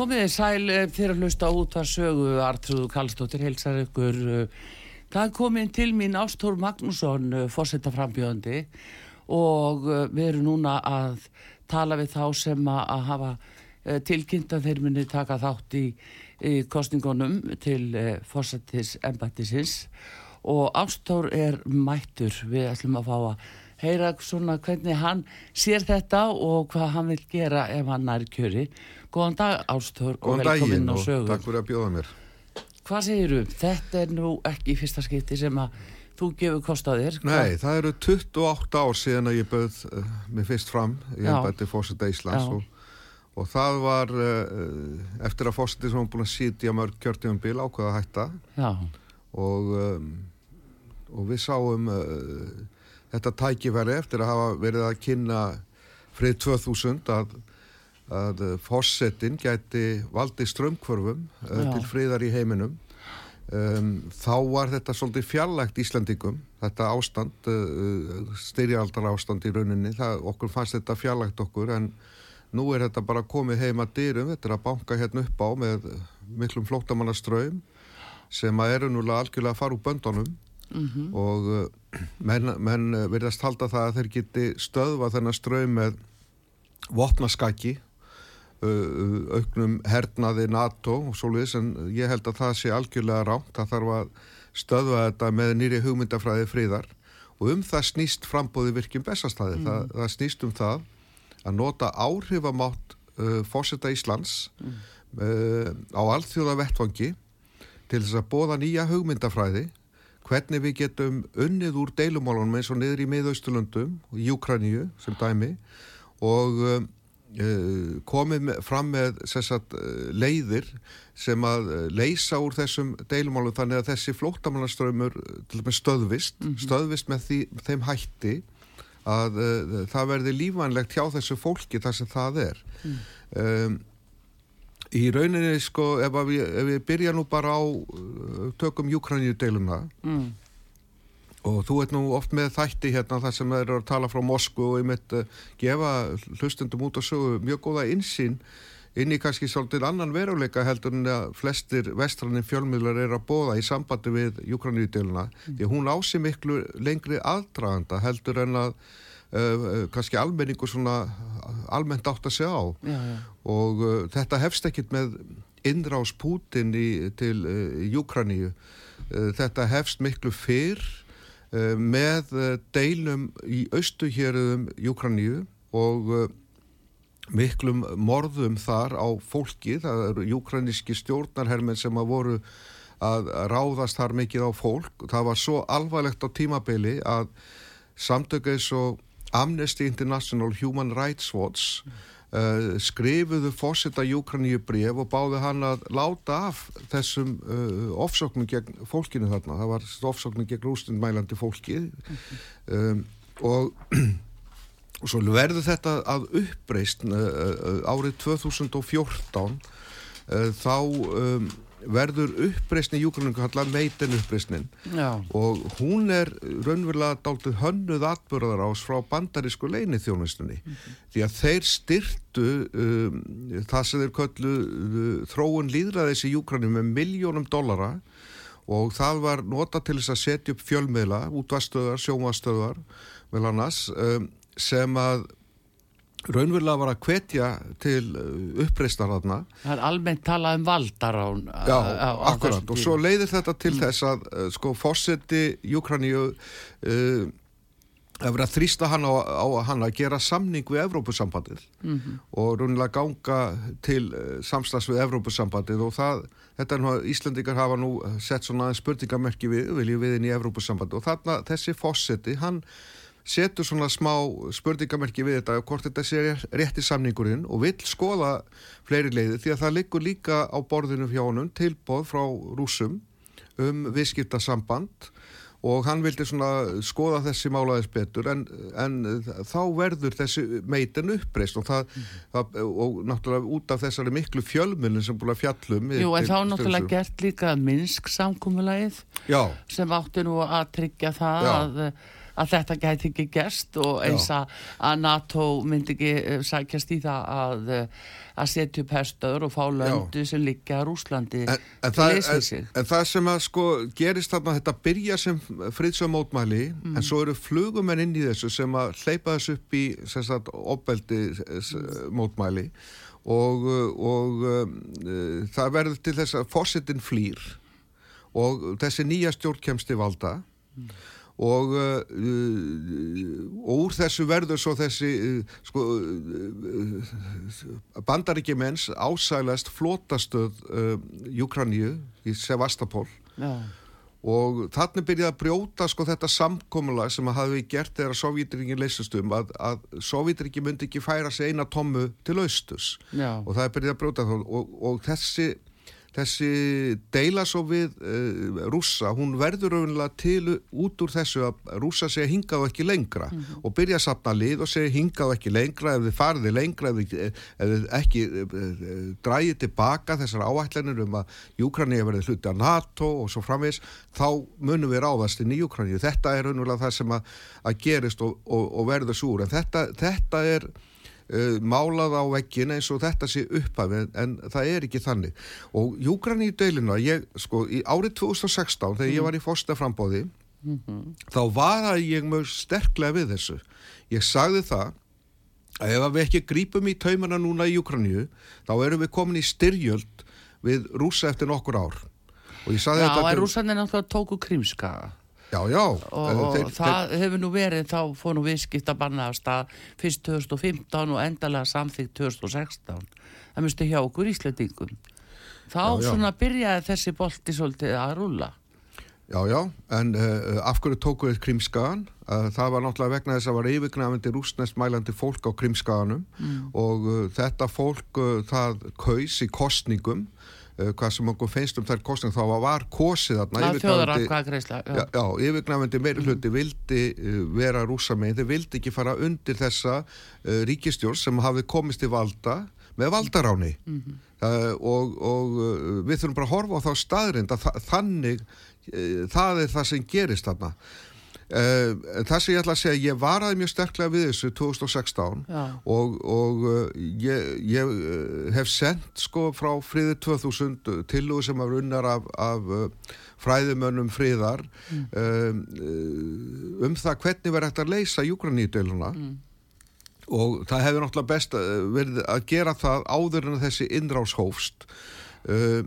Komið þið sæl fyrir að hlusta út að sögu Artrúðu Kallstóttir heilsar ykkur það komið til mín Ástór Magnússon fórsetta frambjöðandi og við erum núna að tala við þá sem að hafa tilkynnt að þeir minni taka þátt í, í kostningunum til fórsettis embættisins og Ástór er mættur. Við ætlum að fá að heyra svona hvernig hann sér þetta og hvað hann vil gera ef hann er kjöri Góðan dag Ástór og velkomin á sögu. Góðan daginn og takk fyrir að bjóða mér. Hvað segir þú? Þetta er nú ekki fyrsta skipti sem að þú gefur kostaðir. Nei, það eru 28 ár síðan að ég bauð uh, mig fyrst fram í ennbætti fósita Íslands og, og það var uh, eftir að fósiti sem var búin að sítja mörg kjörtífum bíl ákvaða að hætta og, um, og við sáum uh, þetta tækifæri eftir að hafa verið að kynna frið 2000 að að fórsetin gæti valdi strömmkvörfum uh, til friðar í heiminum. Um, þá var þetta svolítið fjarlægt Íslandingum þetta ástand uh, styrjaldar ástand í rauninni. Það, okkur fannst þetta fjarlægt okkur en nú er þetta bara komið heima dyrum. Þetta er að banka hérna upp á með miklum flótamannaströym sem að eru núlega algjörlega að fara úr böndunum. Mm -hmm. og uh, menn, menn verðast halda það að þeir geti stöðva þennan ströym með vopnaskaki auknum hernaði NATO og svolítið en ég held að það sé algjörlega rámt það þarf að stöðva þetta með nýri hugmyndafræði fríðar og um það snýst frambóði virkjum bestastæði mm. það, það snýst um það að nota áhrifamátt uh, fósita Íslands mm. uh, á alþjóða vettfangi til þess að bóða nýja hugmyndafræði hvernig við getum unnið úr deilumálunum eins og niður í miðausturlöndum og Júkraníu sem dæmi og um, Uh, komið með, fram með sagt, uh, leiðir sem að uh, leysa úr þessum deilumálum þannig að þessi flóttamannaströymur stöðvist, mm -hmm. stöðvist með því, þeim hætti að það verði lífanlegt hjá þessu fólki þar sem það er mm. um, í rauninni sko ef við, ef við byrja nú bara á tökum Júkranju deiluna mm og þú ert nú oft með þætti hérna þar sem þeir eru að tala frá Moskvu og ég mitt uh, gefa hlustendum út og sögu mjög góða insýn inn í kannski svolítið annan veruleika heldur en að flestir vestrannin fjölmiðlar er að bóða í sambandi við Júkraníudeluna mm. því hún ási miklu lengri aðdraganda heldur en að uh, kannski almenningu svona almennt átt að segja á já, já. og uh, þetta hefst ekkit með innrás Pútin í, til Júkraníu þetta hefst miklu fyrr Eh, með eh, deilum í austuhjörðum Júkraníu og eh, miklum morðum þar á fólki, það eru júkraníski stjórnarhermen sem að voru að ráðast þar mikið á fólk. Það var svo alvarlegt á tímabili að samtöku eins og Amnesty International Human Rights Watch Uh, skrifuðu fósita Júkraníu bref og báðu hann að láta af þessum uh, ofsóknum gegn fólkinu þarna, það var ofsóknum gegn rústundmælandi fólki. Um, og, og svo verður þetta að uppreist uh, árið 2014 þá um, verður uppreysni Júkraningu hallar meitin uppreysnin og hún er raunverulega dáltið hönnuð atbyrðar ás frá bandarísku leini þjónustunni mm -hmm. því að þeir styrtu um, það sem þeir köllu uh, þróun líðræðis í Júkranin með miljónum dollara. Og það var nota til þess að setja upp fjölmiðla, útvastöðar, sjómastöðar vel annars um, sem að raunverulega var að hvetja til uh, uppreistar þarna. Það er almennt talað um valdarán. Já, á, á akkurat og svo leiðir þetta til mm. þess að uh, sko fósetti Júkraníu uh, að vera þrýsta hann á, á hann að gera samning við Evrópusambandið mm -hmm. og raunverulega ganga til uh, samstags við Evrópusambandið og það, þetta er nú að Íslandikar hafa nú sett svona spurningamerki við, viljum við inn í Evrópusambandið og þarna þessi fósetti, hann setur svona smá spurningamerki við þetta hvort þetta sé rétti samningurinn og vil skoða fleiri leiði því að það liggur líka á borðinu hjá honum tilbóð frá rúsum um viðskiptasamband og hann vildi svona skoða þessi málaðis betur en, en þá verður þessi meitin uppreist og það, mm. það og náttúrulega út af þessari miklu fjölmunni sem búin að fjallum Jú en þá náttúrulega gert líka Minsk samkúmulagið sem átti nú að tryggja það Já. að að þetta gæti ekki gerst og eins að, NATO myndi ekki uh, sækjast í það að, uh, að setja upp herstöður og fá löndu sem liggja Rúslandi en, en, það, en, en það sem að sko gerist þarna þetta byrja sem friðsög mótmæli mm. en svo eru flugumenn inn í þessu sem að hleypa þessu upp í sagt, opbeldi mótmæli og, og um, það verður til þess að fósittin flýr og þessi nýja stjórn kemst í valda. Mm og uh, uh, úr þessu verður svo þessi uh, sko, bandaríkjumens ásælast flótastöð Júkraníu í Sevastapól ja. og þannig byrjaði að brjóta sko þetta samkómulag sem að hafi gert þegar Sovjetringin leysast um að, að Sovjetringi myndi ekki færa sig eina tommu til austus ja. og það byrjaði að brjóta það og, og þessi þessi deila svo við uh, rússa, hún verður raunlega til út úr þessu að rússa segja hingað og ekki lengra mm -hmm. og byrja að sapna lið og segja hingað og ekki lengra ef þið farið lengra, ef þið, ef þið ekki uh, uh, dræðið tilbaka þessar áætlanir um að Júkrani verði hluti að NATO og svo framvegs þá munum við ráðast inn í Júkrani þetta er raunlega það sem að, að gerist og, og, og verður súr en þetta, þetta er uh, málað á vekkin eins og þetta sé upphafið en, en það er ekki þannig og Júgrann í ég sko í árið 2016 þegar mm. ég var í fórstaframbóði mm -hmm. þá var að ég mjög sterklega við þessu ég sagði það að ef við ekki grípum í taumana núna í Júgrannu þá erum við komin í styrjöld við rúsa eftir nokkur ár Já, þetta Já, rúsanir náttúrulega tóku krímska Já, já. Og, og þeir, það þeir... hefur nú verið, þá fór nú viðskipt að bannaðast að fyrst 2015 og endalega samþýgt 2016. Það myndi hjá okkur íslendingum. Þá já, já. svona byrjaði þessi bolti svolítið að rúla. Já, já, en uh, af hverju tókuð þið krimskagan? Uh, það var náttúrulega vegna þess að það var yfirgnafandi rúsnest mælandi fólk á krimskaganum mm. og uh, þetta fólk það kaus í kostningum hvað sem okkur finnst um þær kostning þá var kosið þarna yfirgnafandi meiri hluti mm. vildi uh, vera rúsa með þeir vildi ekki fara undir þessa uh, ríkistjórn sem hafi komist í valda með valdaráni mm -hmm. og, og við þurfum bara að horfa á þá staðrind að þannig það er það sem gerist þarna Uh, það sem ég ætla að segja, ég varaði mjög sterklega við þessu 2016 Já. og, og uh, ég, ég uh, hef sendt sko frá friði 2000 til og sem var unnar af, af fræðimönnum friðar mm. um það hvernig verður þetta að leysa júgranítöluna mm. og það hefur náttúrulega best verið að gera það áður en þessi innráshófst Uh,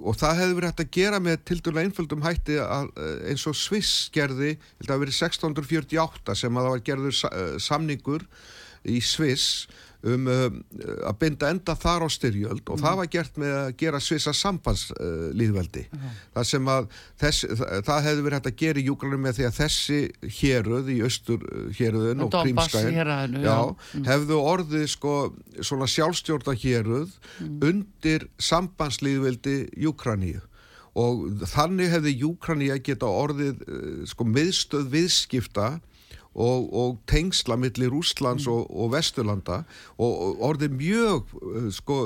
og það hefði verið hægt að gera með til dæla einföldum hætti að, eins og Sviss gerði, þetta hafi verið 1648 sem að það var gerður samningur í Sviss um uh, að binda enda þar á styrjöld og mm. það var gert með að gera svisa sambandslýðveldi uh, uh, það sem að þess, það, það hefði verið hægt að gera í júgranum með því að þessi héruð í austur uh, héruðin og prímskæðin mm. hefðu orðið sko svona sjálfstjórna héruð mm. undir sambandslýðveldi Júkraníu og þannig hefði Júkraníu geta orðið sko miðstöð viðskipta og, og tengsla millir Úslands mm. og, og Vesturlanda og, og orðið mjög uh, sko,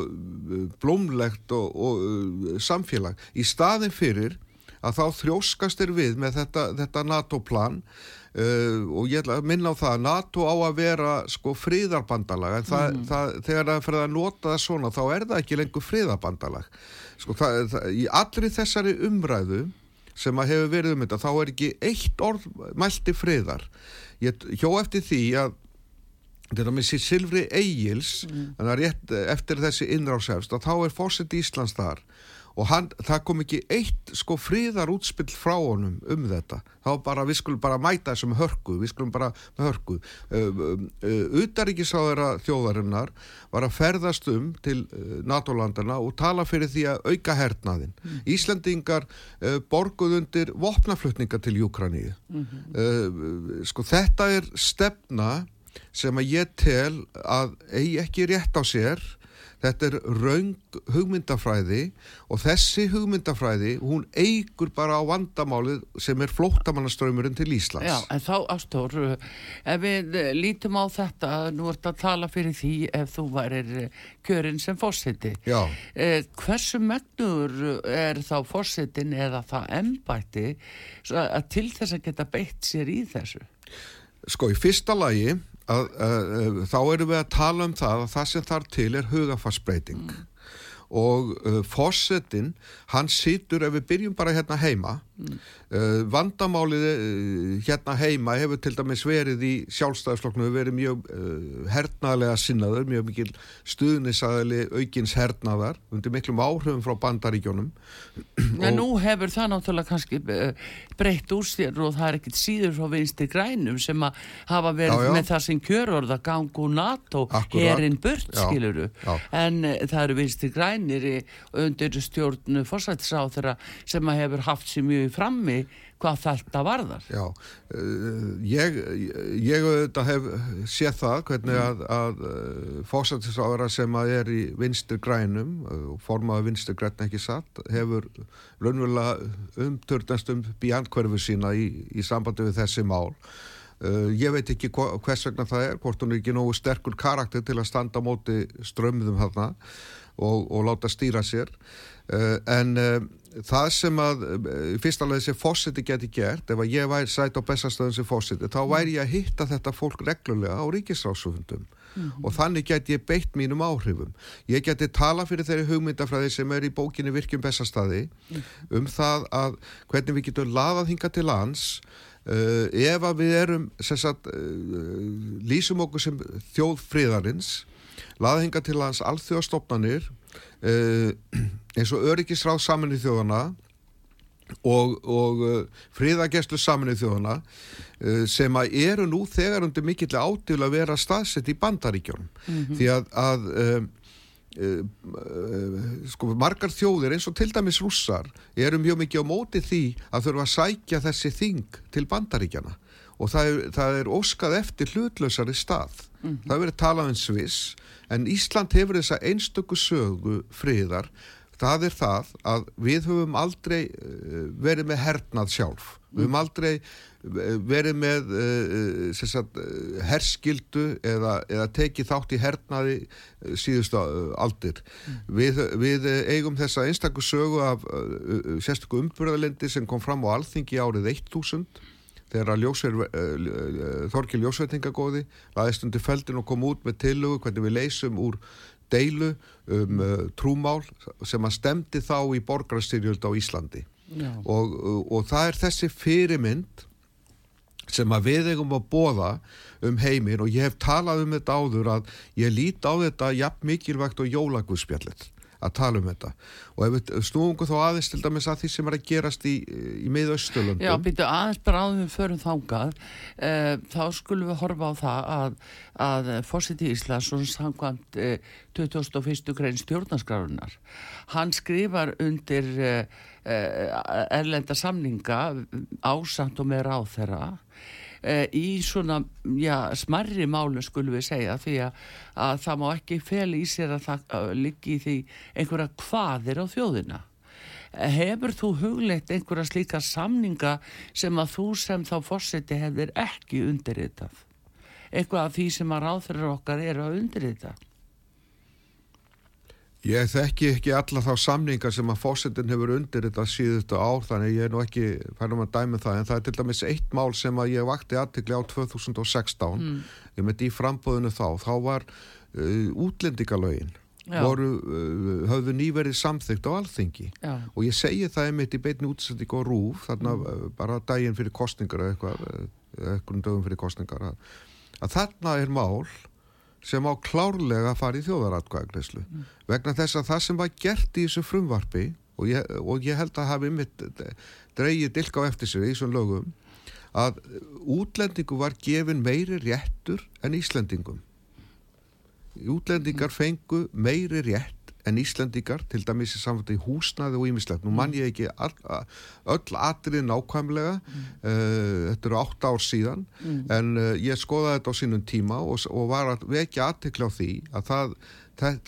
blómlegt og uh, samfélag í staðin fyrir að þá þróskast er við með þetta, þetta NATO-plan uh, og ég ætla að minna á það að NATO á að vera sko fríðarbandalag en það, mm. það, þegar það fyrir að nota það svona þá er það ekki lengur fríðarbandalag sko það, í allri þessari umræðu sem að hefur verið um þetta þá er ekki eitt orð mælti friðar ég hjó eftir því að þetta með sér Silfri Egils mm. rétt eftir þessi innráðsefst að þá er fórsett Íslands þar og hann, það kom ekki eitt sko fríðar útspill frá honum um þetta þá bara við skulum bara mæta þessum hörku við skulum bara með hörku Utaríkisáðara þjóðarinnar var að ferðast um til NATO-landana og tala fyrir því að auka hernaðin mm. Íslandingar uh, borguð undir vopnaflutninga til Júkraníu mm -hmm. uh, sko þetta er stefna sem að ég tel að eigi ekki rétt á sér Þetta er raung hugmyndafræði og þessi hugmyndafræði hún eigur bara á vandamálið sem er flóttamannaströymurinn til Íslands. Já, en þá Ástór, ef við lítum á þetta, nú ert að tala fyrir því ef þú værir kjörinn sem fórseti. Já. Eh, hversu megnur er þá fórsetin eða það ennbætti til þess að geta beitt sér í þessu? Sko, í fyrsta lagi að, að, þá erum við að tala um það að það sem þar til er hugafarsbreyting mm. og uh, fósettin, hann situr ef við byrjum bara hérna heima mm. vandamálið uh, hérna heima hefur til dæmis verið í sjálfstæðisflokknu verið mjög uh, hernaðlega sinnaður, mjög mikil stuðnisaðili aukins hernaðar undir miklum áhrifum frá bandaríkjónum Já, nú hefur það náttúrulega kannski breytt úr sér og það er ekkit síður frá vinsti grænum sem að hafa verið já, já. með það sem kjörorða gangu NATO erinn burt, já, skiluru en uh, það eru vinsti grænir undir stjórn fórsættisáþara sem að hefur haft sér mjög frammi hvað þetta varðar. Já, uh, ég ég auðvitað hef séð það hvernig að, að uh, fósættisáðara sem að er í vinstur grænum uh, formaði vinstur græn ekki satt hefur raunverulega umtörnast um björnkverfu sína í, í sambandi við þessi mál. Ég veit ekki hvers vegna það er hvort hún er ekki nógu sterkur karakter til að standa á móti strömmðum þarna og, og láta stýra sér. En það sem að fyrst alveg þessi fósiti geti gert ef að ég væri sætt á bestastöðum sem fósiti þá væri ég að hitta þetta fólk reglulega á ríkisráðsufundum mm -hmm. og þannig geti ég beitt mínum áhrifum ég geti tala fyrir þeirri hugmyndafræði sem er í bókinni virkjum bestastadi mm -hmm. um það að hvernig við getum laðað hinga til lands Uh, ef að við erum sagt, uh, lýsum okkur sem þjóðfríðarins laðhinga til hans alþjóðastofnanir uh, eins og öryggisráð saminni þjóðana og, og fríðageslu saminni þjóðana sem að eru nú þegar undir mikill átil að vera staðsett í bandaríkjónum mm -hmm. því að, að Uh, uh, sko margar þjóðir eins og til dæmis rússar eru mjög mikið á móti því að þurfa að sækja þessi þing til bandaríkjana og það er, það er óskað eftir hlutlösari stað mm -hmm. það verið talað um Sviss en Ísland hefur þessa einstöku sögu friðar það er það að við höfum aldrei uh, verið með hernað sjálf mm. við höfum aldrei verið með uh, sagt, herskildu eða, eða tekið þátt í hernaði síðustu aldir mm. við, við eigum þessa einstakku sögu af sérstakku umbyrðalendi sem kom fram á alþingi árið 1000 þegar ljósver, Þorkil Ljósvettingagóði laðist undir feldin og kom út með tilugu hvernig við leysum úr deilu um uh, trúmál sem að stemdi þá í borgarstyrjöld á Íslandi. Og, og það er þessi fyrirmynd sem að við eigum að bóða um heimir og ég hef talað um þetta áður að ég lít á þetta jafn mikilvægt og jólagusspjallit að tala um þetta og ef við snúum þá aðeins til dæmis að því sem er að gerast í, í miðausturlöndum Já, býtu aðeins bara áður við förum þángað e, þá skulum við horfa á það að, að Fósiti Íslands og samkvæmt e, 2001. grein stjórnarskrárunar hann skrifar undir e, erlenda samninga ásamt og með ráð þeirra í svona já, smarri málu skulum við segja því að, að það má ekki fel í sér að það liggi í því einhverja hvaðir á þjóðina. Hefur þú hugleitt einhverja slíka samninga sem að þú sem þá fórseti hefur ekki undirritað? Eitthvað af því sem að ráðferðar okkar eru að undirrita Ég þekki ekki alla þá samningar sem að fósittin hefur undir þetta síðustu ár þannig ég er nú ekki færðum að dæmi það en það er til dæmis eitt mál sem að ég vakti aðtikli á 2016 mm. ég með því frambóðinu þá þá var uh, útlendingalögin voru, uh, höfðu nýverið samþygt á alþingi Já. og ég segi það einmitt í beitni útsending og rúf þarna mm. uh, bara daginn fyrir kostningar eða eitthvað, uh, eitthvað dögum fyrir kostningar að, að þarna er mál sem á klárlega í þjóðaratkvæðagreyslu mm. vegna þess að það sem var gert í þessu frumvarfi og ég, og ég held að hafi mitt dreigið dilka á eftir sér í þessum lögum að útlendingu var gefin meiri réttur en Íslendingum útlendingar fengu meiri rétt en Íslandíkar, til dæmis í samfætti húsnaði og ímislegt. Nú mann ég ekki all, öll atrið nákvæmlega, mm. uh, þetta eru átt ár síðan, mm. en uh, ég skoðaði þetta á sínum tíma og, og var að vekja aðtekla á því að það,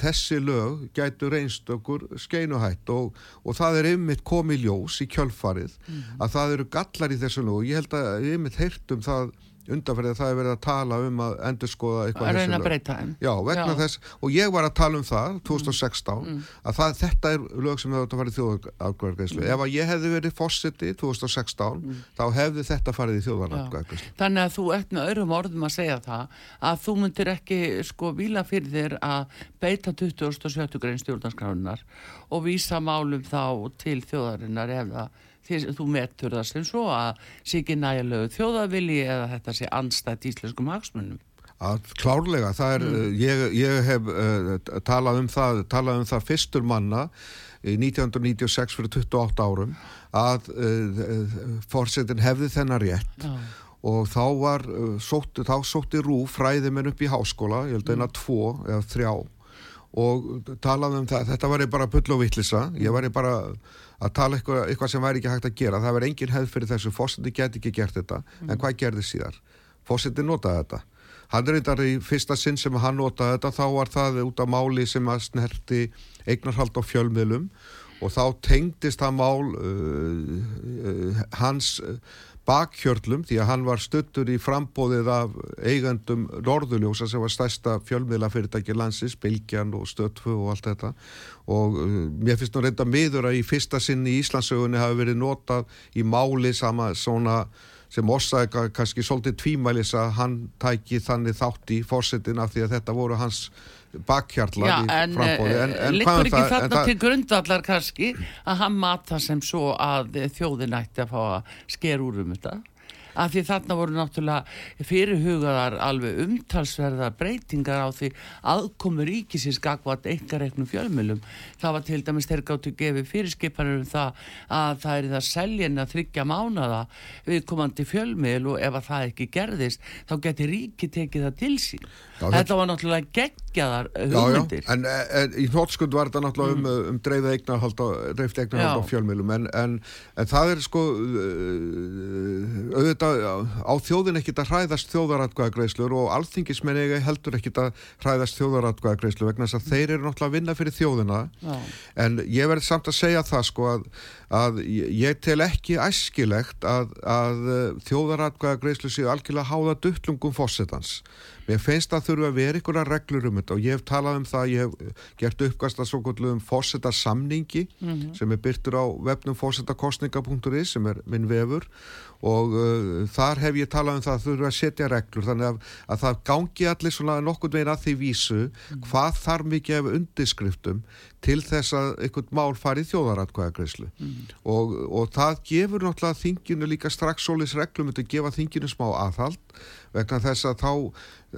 þessi lög gætu reynst okkur skeinuhætt og, og það er ymmit komið ljós í kjölfarið mm. að það eru gallar í þessu lög og ég held að ymmit heirt um það undanferðið það er verið að tala um að endur skoða eitthvað að reyna að breyta þeim já, vegna já. þess, og ég var að tala um það 2016, mm. að það, þetta er lög sem hefur farið í þjóðargæðslu mm. ef að ég hefði verið fósiti 2016 mm. þá hefði þetta farið í þjóðargæðslu Þannig að þú ert með öðrum orðum að segja það að þú myndir ekki sko vila fyrir þér að beita 2017 grein stjórnarskránunar og vísa málum þá til þjóðarinnar ef það þú metur það sem svo að sé ekki nægilegu þjóðavili eða þetta sé anstætt íslenskum hagsmunum að klárlega, það er mm. ég, ég hef uh, talað um það talað um það fyrstur manna í 1996 fyrir 28 árum að uh, uh, fórsetin hefði þennar rétt Já. og þá var sótti, þá sótti Rú fræði menn upp í háskóla, ég held að eina mm. tvo eða þrjá og talaði um það, þetta var bara pull og vittlisa, ég var bara að tala eitthvað, eitthvað sem væri ekki hægt að gera. Það var engin hefð fyrir þessu, fósiti geti ekki gert þetta. Mm. en hvað gerði síðar? Fósiti notaði þetta. Hann eitthvað í fyrsta sinn sem hann notaði þetta þá var það út af máli sem að snerti eignarhald á fjölmiðlum. Og þá tengdist það mál uh, uh, hans bakhjörlum því að hann var stuttur í frambóðið af eigandum Norðuljósa sem var stærsta fjölmiðlafyrirtæki landsins, Bilgjan og Stöttfu og allt þetta. Og uh, mér finnst nú reynda miður að í fyrsta sinn í Íslandsögunni hafi verið notað í máli sama svona sem orsaka kannski svolítið tvímælis að hann tæki þannig þátt í fórsetin af því að þetta voru hans bakhjarlar í frambóði en, en liggur ekki þarna til grundvallar kannski að hann mata sem svo að þjóðin ætti að fá að sker úr um þetta af því þarna voru náttúrulega fyrirhugaðar alveg umtalsverða breytingar á því aðkomur ríkisins gagvat einkareiknum fjölmjölum það var til dæmis þeir gáttu gefið fyrirskipanir um það að það er það seljin að þryggja mánada viðkomandi fjölmjöl og ef að það ekki gerðist þá getur ríki tekið það til sín já, þetta var náttúrulega geggjaðar hugmyndir já, já. En, en í nótskund var þetta náttúrulega um, mm. um, um dreifð eignarhald á fjölmjölum en, en, en það er sko auðvitað auðvitað á þjóðin ekkit að hræðast þjóðaratkvæðagreislur og alþingismenni heldur ekkit að hræðast þjóðaratkvæðagreislu vegna þess að þeir eru náttúrulega að vinna fyrir þjóðina Já. en ég verði samt að segja það sko að, að ég tel ekki æskilegt að, að þjóðaratkvæðagreislu séu algjörlega háða duttlungum fósettans Mér finnst að þurfa að vera einhverja reglur um þetta og ég hef talað um það, ég hef gert uppgast að svo kvöldluðum fósettarsamningi mm -hmm. sem er byrtur á vefnum fósettarkostninga.is sem er minn vefur og uh, þar hef ég talað um það að þurfa að setja reglur þannig að, að það gangi allir svona nokkur veginn að því vísu mm. hvað þarf mikið af undirskriftum til þess að einhvern mál fari í þjóðaratkvæðagreyslu mm. og, og það gefur náttúrulega þinginu líka strax sólis reglum að gefa þinginu smá aðhald vegna þess að þá,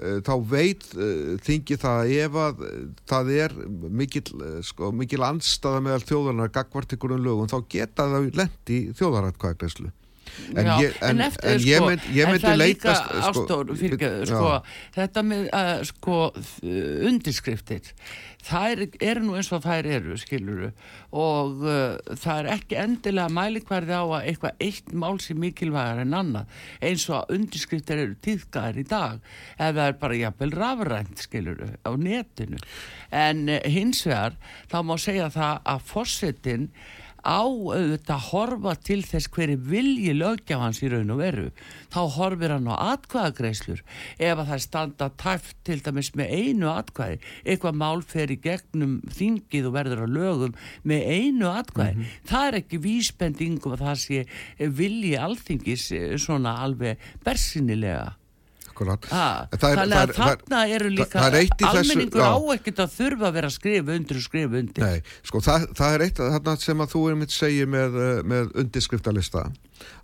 uh, þá veit uh, þingi það ef að uh, það er mikil, sko, mikil anstaða meðal þjóðarnar gagvart ykkur um lögum þá geta það lendi þjóðaratkvæðagreyslu En, Já, ég, en, en, eftir, en ég, sko, mynd, ég myndi leita sko, ástór, fyrir, sko, þetta með uh, sko, undirskriftir það er nú eins og þær eru skiluru og uh, það er ekki endilega mælikvarði á að eitthvað eitt mál sem mikilvægar en annað eins og að undirskriftir eru tíðgæðar í dag eða það er bara jafnvel rafrænt skiluru á netinu. En uh, hins vegar þá má segja það að fórsetin á auðvitað að horfa til þess hverju vilji lögjafans í raun og veru. Þá horfir hann á atkvæðagreislur ef að það standa tæft til dæmis með einu atkvæði eitthvað mál fer í gegnum þingið og verður á lögum með einu atkvæði. Mm -hmm. það er ekki vísbendingum að það sé vilji alþingis eh, svona alveg bersinilega akkurat. Þannig að þarna eru líka, almenningur á ekkert að þurfa að vera að skrifa undir og skrifa undir. Nei, sko það, það er eitt þarna sem að þú er mitt segið með, eh, með undirskriftalista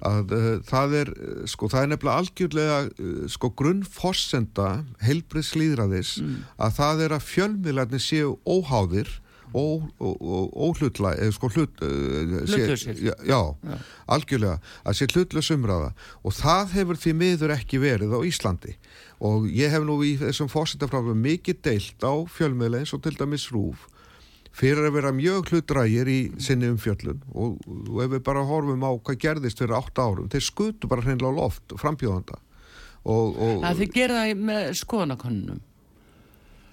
að uh, það er, eh, sko það er nefnilega algjörlega uh, sko grunnfossenda heilbriðslýðraðis mm. að það er að fjölmiðlarnir séu óháðir óhlutla sko hlut, já, já, algjörlega. Að sé hlutlös umræða. Og það hefur því miður ekki verið á Íslandi. Og ég hef nú í þessum fósitafráfum mikið deilt á fjölmiðla eins og til dæmis rúf fyrir að vera mjög hlutrægir í sinni umfjöllun. Og, og ef við bara horfum á hvað gerðist fyrir 8 árum, þeir skutu bara hreinlega loft frambjóðanda. Það þeir gera það með skoðanakonunum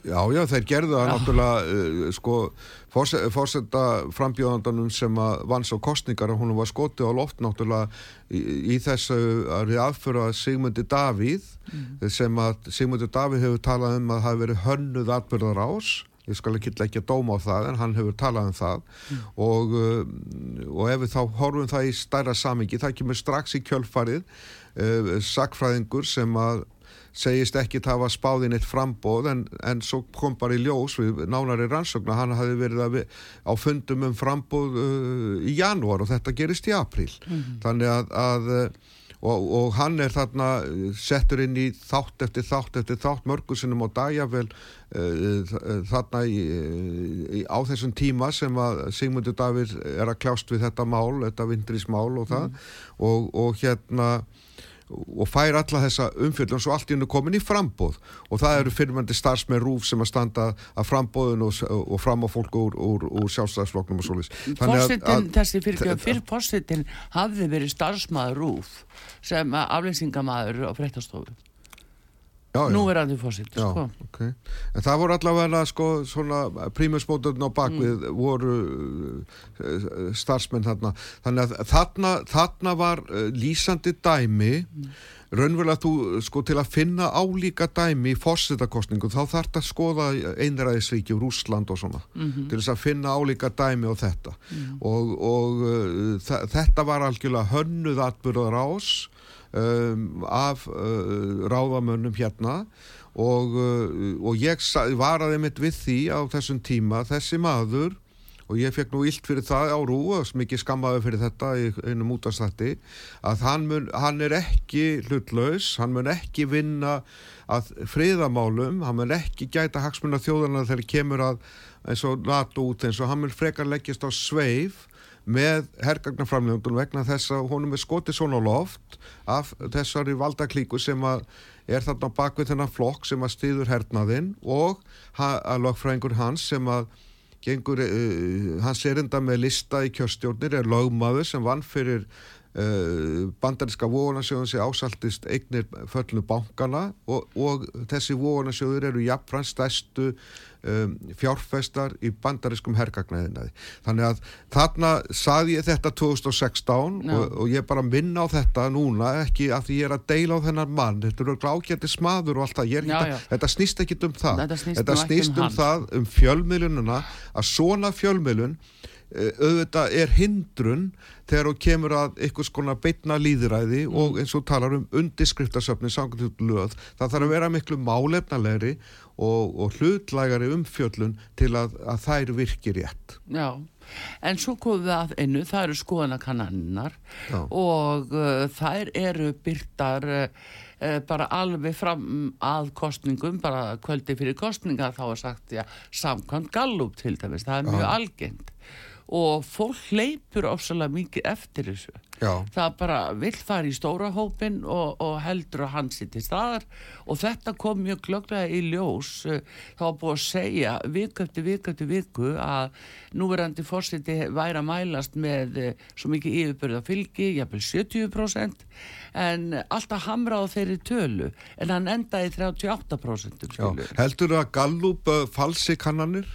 Já, já, þeir gerðu það náttúrulega uh, sko, fórsetta frambjóðandanum sem að vann svo kostningar og hún var skotið á loft náttúrulega í, í þessu að aðföra Sigmundi Davíð mm. sem að Sigmundi Davíð hefur talað um að það hefur verið hönnuð atbyrðar ás ég skal ekki að dóma á það en hann hefur talað um það mm. og, uh, og ef við þá horfum það í stærra samingi, það kemur strax í kjölfarið uh, sakfræðingur sem að segist ekki það var spáðin eitt frambóð en, en svo kom bara í ljós við nánari rannsóknar, hann hafi verið við, á fundum um frambóð uh, í janúar og þetta gerist í april mm. þannig að, að og, og hann er þarna eh, settur inn í þátt eftir þátt eftir þátt mörgursinnum á dagjavel uh, eh, þarna í, í, á þessum tíma sem að Sigmundur Davíð er að kljást við þetta mál, þetta vindrismál og það mm. og, og hérna og fær alla þessa umfjöldun svo allt í hennu komin í frambóð og það eru fyrirmændi starfsmenn rúf sem að standa að frambóðun og, og fram á fólk úr, úr, úr sjálfstæðsfloknum og svolítið Þessi fyrir fórsettin hafði verið starfsmæður rúf sem aflýsingamæður á frektastofu Nú er það því fórsitt sko. okay. En það voru allavega sko, prímusmóturinn á bakvið mm. voru uh, starfsmenn þarna þannig að þarna, þarna var uh, lýsandi dæmi mm. raunverulega þú sko til að finna álíka dæmi í fórsettakostningu þá þarf þetta að skoða einræðisvíki úr Úsland og svona mm -hmm. til þess að finna álíka dæmi á þetta -hmm. og, og uh, þetta var algjörlega hönnuð atbyrðar ás um, af uh, ráðamönnum hérna. Og, uh, og ég varaði mitt við því á þessum tíma þessi maður og ég fekk nú illt fyrir það á rú og mikið skammaði fyrir þetta í einum útastætti að hann, mun, hann er ekki hlutlaus, hann mun ekki vinna að friðamálum, hann mun ekki gæta hagsmunna þjóðana þegar kemur að eins og NATO út eins og hann mun frekar leggjast á sveif með hergagnarframlegundun vegna þess að honum er skotið svona loft af þessari valdaklíku sem að er þarna bakvið þennan flokk sem að stýður hernaðinn og að lögfræðingur hans sem að gengur, uh, hans er enda með lista í kjörstjórnir er lögmaður sem vann fyrir uh, bandaríska vóðunarsjóðun sem ásaltist eignir föllinu bankana og, og þessi vóðunarsjóður eru jafnfrann stæstu um, fjárfestar í bandariskum hergagnaðinaði. Þannig að þarna saði ég þetta 2016 og, og ég bara minna á þetta núna ekki af því ég er að deila á þennan mann. Þetta eru glákjætti smaður og allt það. Já, já. þetta snýst ekki um það. Þetta snýst, þetta snýst um, um það um fjölmiðlununa að svona fjölmiðlun eh, auðvitað er hindrun þegar þú kemur að einhvers konar beitna líðræði mm. og eins og talar um undiskriftasöfni samkvæmt löð, það þarf að vera miklu málefnalegri og, og hlutlægari umfjöllun til að, að þær virkir rétt. Já, en svo komum við að einu, það eru skoðanakannannar og uh, þær eru byrtar uh, uh, bara alveg fram að kostningum, bara kvöldi fyrir kostninga þá er sagt, já, samkvæmt gallup til dæmis, það er mjög algengt og fólk leipur ofsalega mikið eftir þessu Já. það bara vill fara í stóra hópin og, og heldur að hans sitt í staðar og þetta kom mjög klöglega í ljós þá búið að segja viku eftir viku eftir viku að núverandi fórsiti væri að mælast með eh, svo mikið yfirbörða fylgi jafnvel 70% en alltaf hamra á þeirri tölu en hann endaði 38% Já, heldur að Gallup uh, falsi kannanir?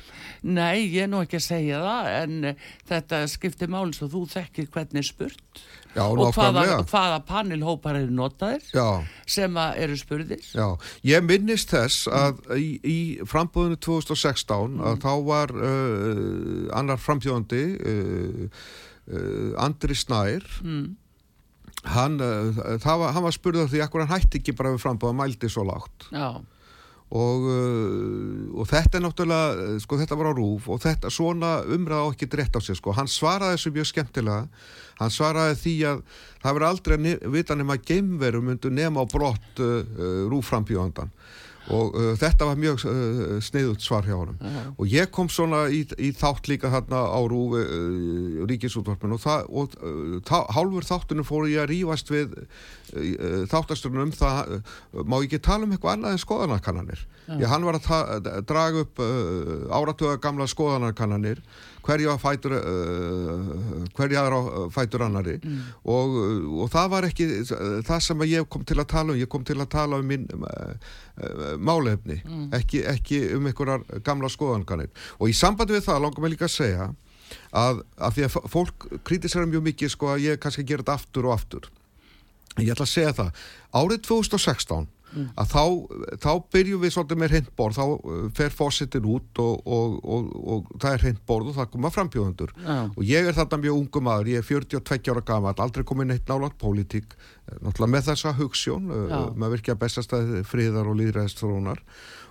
Nei, ég er nú ekki að segja það en uh, þetta skiptir máli svo þú þekkir hvernig spurt Já, og hvaða, hvaða panelhópar eru notaðir Já. sem eru spurðir Já, ég minnist þess að mm. í, í frambúðinu 2016 mm. að þá var uh, annar frambjóðandi uh, uh, Andri Snær mm. hann, uh, var, hann var spurðað því að hann hætti ekki bara við frambóða mældi svo lágt Já Og, uh, og þetta er náttúrulega, sko þetta var á rúf og þetta svona umræða á ekki drétt á sig sko, hann svaraði þessu mjög skemmtilega, hann svaraði því að það verður aldrei að vita nema geimveru myndu nema á brott uh, uh, rúfframbjóðandan og uh, þetta var mjög uh, sneiðut svar hjá honum uh -huh. og ég kom svona í, í þátt líka hérna á Rúfi uh, ríkisútvarpinu og, það, og uh, tá, hálfur þáttunum fóru ég að rýfast við uh, þáttastunum um það má ekki tala um eitthvað annað en skoðanarkannanir -huh. ég hann var að draga upp áratöða gamla skoðanarkannanir hverja fætur uh, hverja aðra fætur annari mm. og, og það var ekki það sem ég kom til að tala um. Ég kom til að tala um minn uh, málefni, mm. ekki, ekki um einhverjar gamla skoðanganir og í sambandi við það langar mig líka að segja að, að því að fólk kritisera mjög mikið sko að ég kannski gera þetta aftur og aftur. Ég ætla að segja það. Árið 2016 mm. að þá, þá byrjum við svolítið með hreintborð, þá uh, fer fósittin út og, og, og, og það er hreintborð og það koma frambjóðundur yeah. og ég er þarna mjög ungu maður, ég er 42 ára gama aldrei komið neitt nálat pólitík eh, náttúrulega með þessa hugssjón yeah. maður virkja bestastæði friðar og líðræðistrónar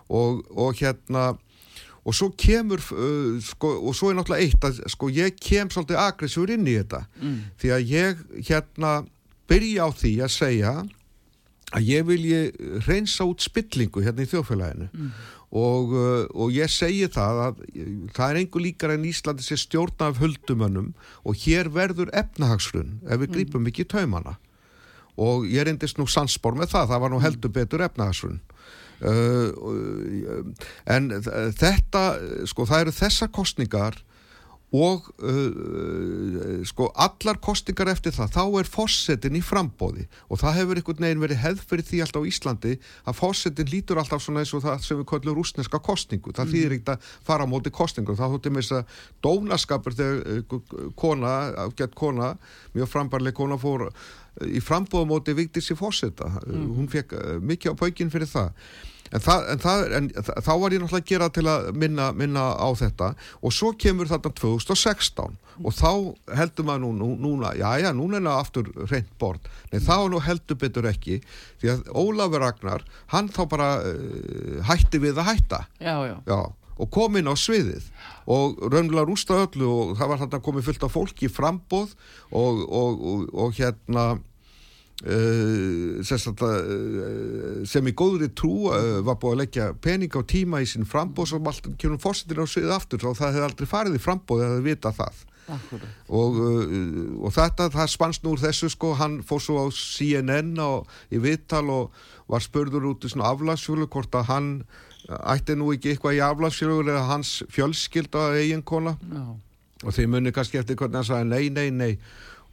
og hérna og svo kemur uh, sko, og svo er náttúrulega eitt að sko ég kem svolítið aggressífur inn í þetta mm. því að ég hérna byrja á því að segja að ég vilji reynsa út spillingu hérna í þjóðfélaginu mm. og, uh, og ég segi það að það er einhver líkar en Íslandi sé stjórna af höldumönnum og hér verður efnahagsrunn ef við mm. grípum ekki taumana og ég reyndist nú sansbór með það, það var nú mm. heldur betur efnahagsrunn uh, uh, en þetta sko það eru þessar kostningar og uh, sko allar kostingar eftir það, þá er fósettin í frambóði og það hefur einhvern veginn verið hefð fyrir því alltaf á Íslandi að fósettin lítur alltaf svona eins og það sem við kallum rúsneska kostingu, það mm. þýðir ekkert að fara á móti kostingu, það þóttum þess að dónaskapur þegar uh, kona, afgætt kona, mjög frambarleg kona fór uh, í frambóðamóti viktis í fósetta, mm. hún fekk uh, mikið á paukinn fyrir það En, það, en, það, en þá var ég náttúrulega að gera til að minna, minna á þetta. Og svo kemur þarna 2016 og þá heldur maður nú, nú, núna, já já, núna er það aftur reynd bort, nei þá nú heldur betur ekki, því að Ólafur Ragnar, hann þá bara uh, hætti við að hætta. Já, já. Já, og kom inn á sviðið. Og raunlega rústa öllu og það var þarna komið fullt af fólki frambóð og, og, og, og hérna Uh, sem í góðri trú uh, var búið að leggja pening á tíma í sín frambóð sem alltaf kemur fórsetin á svið aftur og það hefði aldrei farið í frambóð eða vita það. Og, uh, og þetta það spannst nú úr þessu sko hann fór svo á CNN og í vittal og var spörður út í svona aflagsfjölu hvort að hann ætti nú ekki eitthvað í aflagsfjölu eða hans fjölskylda eiginkona. No. og þeir muni kannski eftir hvernig hann sagði nei, nei, nei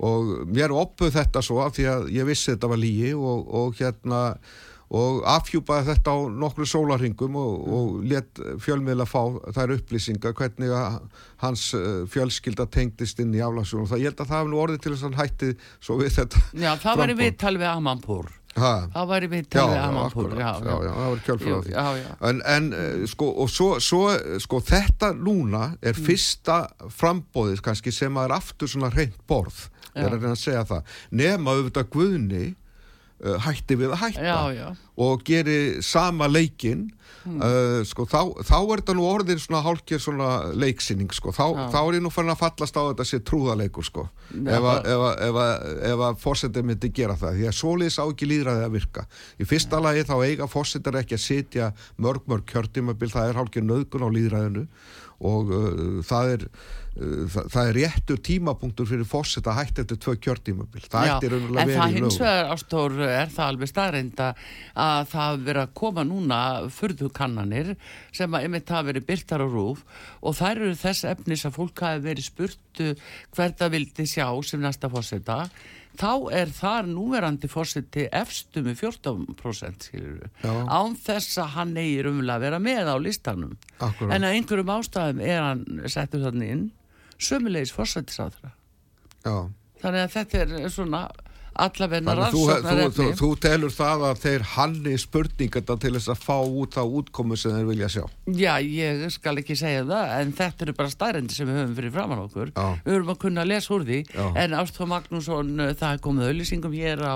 og mér oppuð þetta svo af því að ég vissi þetta var lígi og, og hérna og afhjúpaði þetta á nokkru sólarringum og, og let fjölmiðla fá þær upplýsingar hvernig hans eh, fjölskylda tengdist inn í aflagsjónum og það, ég held að það hefði nú orðið til þess að hann hætti svo við þetta Já, það var í viðtal við Amanpur ha? það var í viðtal við Amanpur já, já, já, það var því. en, en eh, sko, og svo, svo sko, þetta núna er mm. fyrsta frambóðið kannski sem er aftur svona reynd borð ég er að reyna að segja það nema auðvitað Guðni uh, hætti við að hætta já, já. og geri sama leikin hmm. uh, sko, þá, þá er þetta nú orðin svona hálkir svona leiksinning sko. þá, þá er ég nú fann að fallast á þetta sé trúðaleikur sko. ef að fórsetur myndi gera það því að soliðis á ekki líðræði að virka í fyrsta lagi þá eiga fórsetur ekki að sitja mörg mörg kjörtímabil það er hálkir nöðgun á líðræðinu og uh, það er það, það er réttur tímapunktur fyrir fósett að hætti eftir tvö kjörtímabil. Það Já, ættir raunverulega verið í lögum en það hins vegar ástór er það alveg staðreinda að það verið að koma núna fyrðukannanir sem að yfir það verið byrtar og rúf og þær eru þess efnis að fólk hafi verið spurt hverða vildi sjá sem næsta fósetta þá er þar núverandi fórseti efstu með 14% án þess að hann eigir umvel að vera með á listanum. Akkurat. en að einhverjum ástæðum er hann settur þannig inn sömulegis fórsetisáðra þannig að þetta er svona allavegna rannsóknar efni. Þú, þú, þú telur það að þeir hanni spurningata til þess að fá út á útkomu sem þeir vilja sjá? Já, ég skal ekki segja það, en þetta eru bara stærendi sem við höfum fyrir framann okkur. Já. Við höfum að kunna að lesa úr því, Já. en Ástfó Magnússon, uh, það er komið auðlýsingum hér á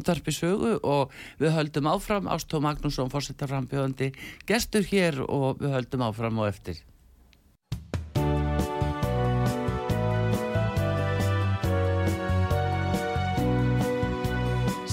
útarpi sögu og við höldum áfram, Ástfó Magnússon fórsettar frambjöðandi gestur hér og við höldum áfram og eftir.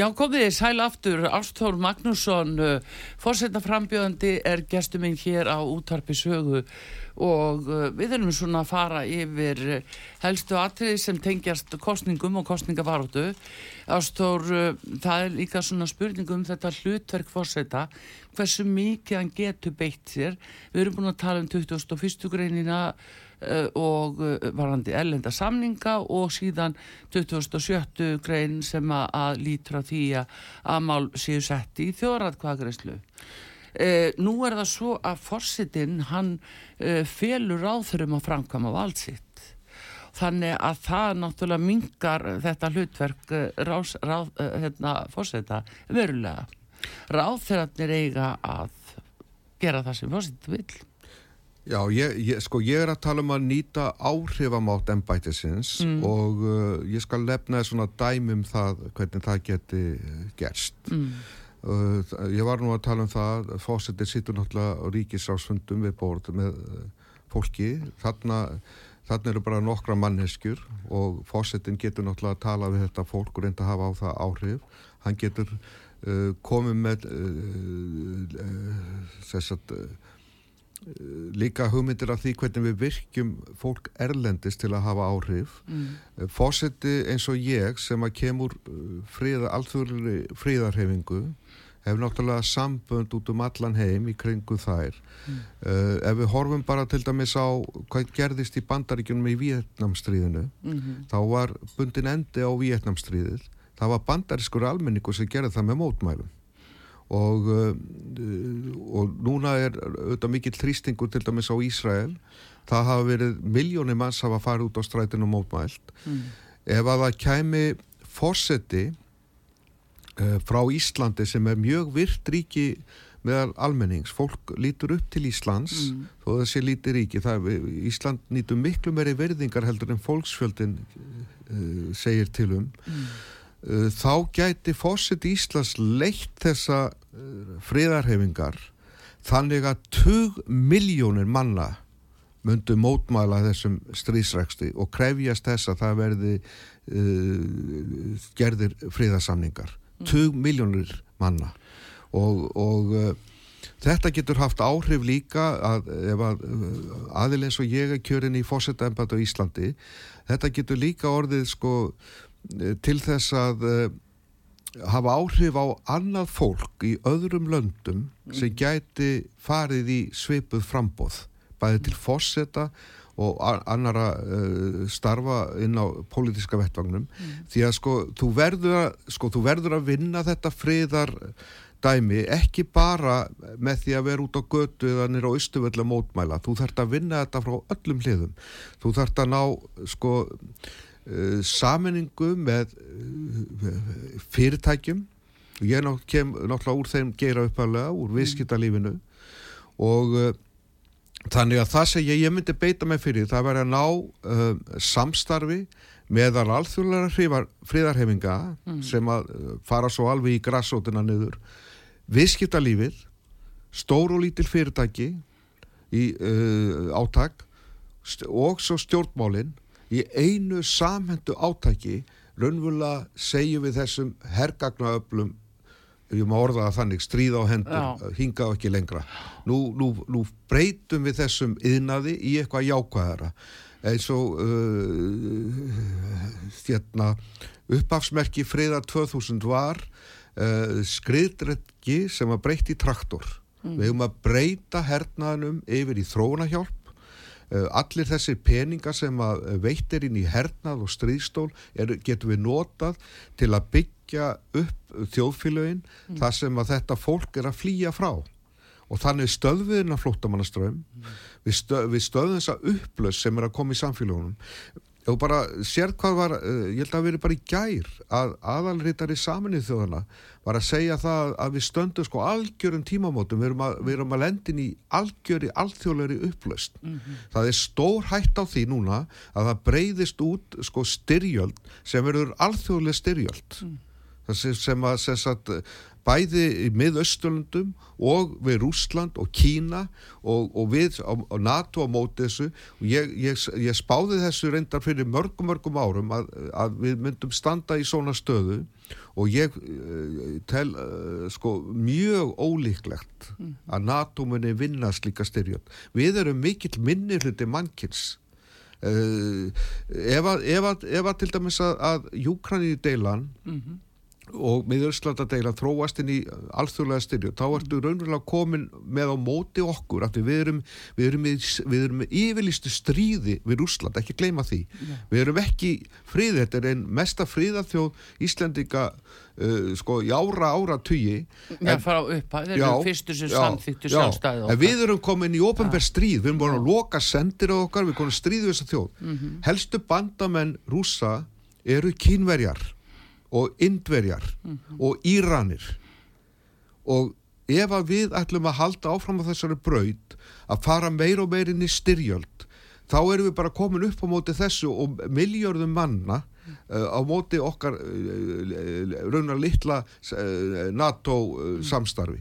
Já, komið þið sæl aftur, Ástór Magnússon, uh, fórsetnaframbjöðandi er gestuminn hér á útvarpi sögu og uh, við erum svona að fara yfir uh, helstu atriði sem tengjast kostningum og kostningavartu. Ástór, það er líka svona spurningum um þetta hlutverk fórsetna, hversu mikið hann getur beitt sér. Við erum búin að tala um 2001. greinina og eh, varandi ellenda samninga og síðan 2007 grein sem að lítra því að mál séu sett í þjóðratkvæðgreyslu. Eh, nú er það svo að forsittinn hann eh, felur áþurum að framkama valdsitt. Þannig að það náttúrulega mingar þetta hlutverk eh, ráð, eh, hérna, fórseta verulega. Ráð þegar hann er eiga að gera það sem fórsitt vil. Já, ég, ég, sko, ég er að tala um að nýta áhrifamátt ennbætisins mm. og uh, ég skal lefna svona dæmum það, hvernig það geti gerst. Mm. Uh, ég var nú að tala um það, fósettir sittur náttúrulega á ríkisrásfundum við bórð með uh, fólki, þarna, þarna eru bara nokkra manneskjur og fósettin getur náttúrulega að tala við þetta fólk og reynda að hafa á það áhrif. Hann getur uh, komið með þess uh, að líka hugmyndir af því hvernig við virkjum fólk erlendist til að hafa áhrif mm. Fósetti eins og ég sem að kemur eh, fríða, alþjóðli fríðarhefingu hefur náttúrulega sambönd út um allan heim í kringu þær mm. uh, ef við horfum bara til dæmis á hvað gerðist í bandaríkjunum í Vietnamstríðinu mm -hmm. þá var bundin endi á Vietnamstríðið það var bandarískur almenningu sem gerði það með mótmælum og, uh, og núna er auðvitað mikill þrýstingur til dæmis á Ísrael það hafa verið, miljónir manns hafa farið út á strætinu mótmælt mm. ef að það kæmi fórseti uh, frá Íslandi sem er mjög virt ríki meðal almennings, fólk lítur upp til Íslands mm. þó það sé líti ríki það, Ísland nýtu miklu meiri verðingar heldur en fólksfjöldin uh, segir til um mm. Uh, þá gæti fósitt Íslands leitt þessa friðarhefingar þannig að 20 miljónir manna myndu mótmæla þessum strísræksti og krefjast þess að það verði uh, gerðir friðarsamningar mm. 20 miljónir manna og, og uh, þetta getur haft áhrif líka að ef að aðilins og ég er kjörin í fósittæmbat á Íslandi þetta getur líka orðið sko til þess að uh, hafa áhrif á annað fólk í öðrum löndum sem gæti farið í svipuð frambóð, bæði til fósetta og annara uh, starfa inn á pólitiska vettvagnum mm. því að sko þú, að, sko þú verður að vinna þetta friðar dæmi ekki bara með því að vera út á götu eða nýra á austuvelda mótmæla, þú þarfst að vinna þetta frá öllum hliðum, þú þarfst að ná sko saminningu með uh, fyrirtækjum ég ná, kem náttúrulega úr þeim gera uppalega, úr mm. viðskiptalífinu og uh, þannig að það sem ég, ég myndi beita mig fyrir það verður að ná samstarfi meðal alþjóðlega fríðarhefinga mm. sem að fara svo alveg í grassótina niður viðskiptalífið stór og lítil fyrirtæki í uh, áttak og svo stjórnmálinn í einu samhendu átæki raunvöla segjum við þessum hergagnaöflum ég má orða það þannig, stríða á hendur Já. hinga á ekki lengra nú, nú, nú breytum við þessum yðnaði í eitthvað jákvæðara eins og uh, hérna, uppafsmerki friðar 2000 var uh, skriðdreggi sem að breyti traktor. Mm. Við höfum að breyta hernaðanum yfir í þróunahjálp. Uh, allir þessir peningar sem að veitir inn í hernað og stríðstól er, getum við notað til að byggja upp þjóðfélögin mm. þar sem að þetta fólk er að flýja frá og þannig stöðviðina flóttamannaströym mm. við, stöð, við stöðum þessa upplöss sem er að koma í samfélagunum og bara sér hvað var uh, ég held að það veri bara í gær að aðalritari saminnið þjóðana var að segja það að við stöndum sko algjörum tímamótum, við erum að, við erum að lendin í algjöri, alþjóðleiri upplöst mm -hmm. það er stór hætt á því núna að það breyðist út sko styrjöld sem verður alþjóðlega styrjöld mm. það sem að, sem að bæði í miðausturlundum og við Rúsland og Kína og, og við á, á NATO á móti þessu og ég, ég, ég spáði þessu reyndar fyrir mörgum mörgum árum að, að við myndum standa í svona stöðu og ég uh, tel uh, sko mjög ólíklegt mm. að NATO muni vinna slíka styrjöld. Við erum mikill minni hluti mannkins uh, ef að, ef að, ef að til dæmis að Júkrani í deilan mm -hmm og með Öslandadeila þróast inn í alþjóðlega styrju, þá ertu raunverulega komin með á móti okkur að við erum, við erum, við erum með yfirlistu stríði við Úsland, ekki gleyma því. Yeah. við erum ekki fríð, þetta er einn mesta fríðarþjóð Íslandika uh, sko í ára ára tugi Já, fara upp, þeir eru fyrstu sem samþýttu sjálfstæði okkar. En við erum komin í ofenbær stríð, við erum búin að loka sendir á okkar, við erum komin að stríðu þessa þjóð. Mm -hmm. helstu bandamenn rúsa eru kínverjar og indverjar mm -hmm. og íranir og ef að við ætlum að halda áfram á þessari braud að fara meir og meir inn í styrjöld þá erum við bara komin upp á móti þessu og miljörðum manna uh, á móti okkar uh, raunar litla uh, NATO mm. samstarfi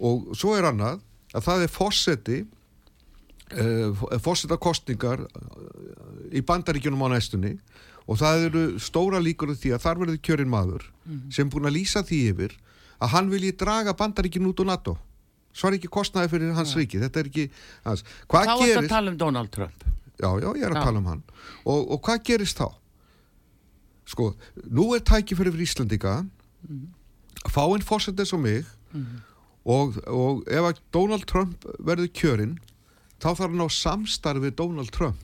og svo er annað að það er fósetti fósetta kostningar í bandaríkjunum á næstunni og það eru stóra líkur því að þar verður kjörinn maður mm -hmm. sem búin að lýsa því yfir að hann vilji draga bandaríkinn út á NATO svo er ekki kostnaði fyrir hans ja. ríki þetta er ekki hans. Hvað þá gerist... er þetta að tala um Donald Trump já, já, ég er að já. tala um hann og, og hvað gerist þá sko, nú er tæki fyrir Íslandika mm -hmm. að fá einn fórsetið sem mig mm -hmm. og, og ef að Donald Trump verður kjörinn þá þarf hann á samstarfið Donald Trump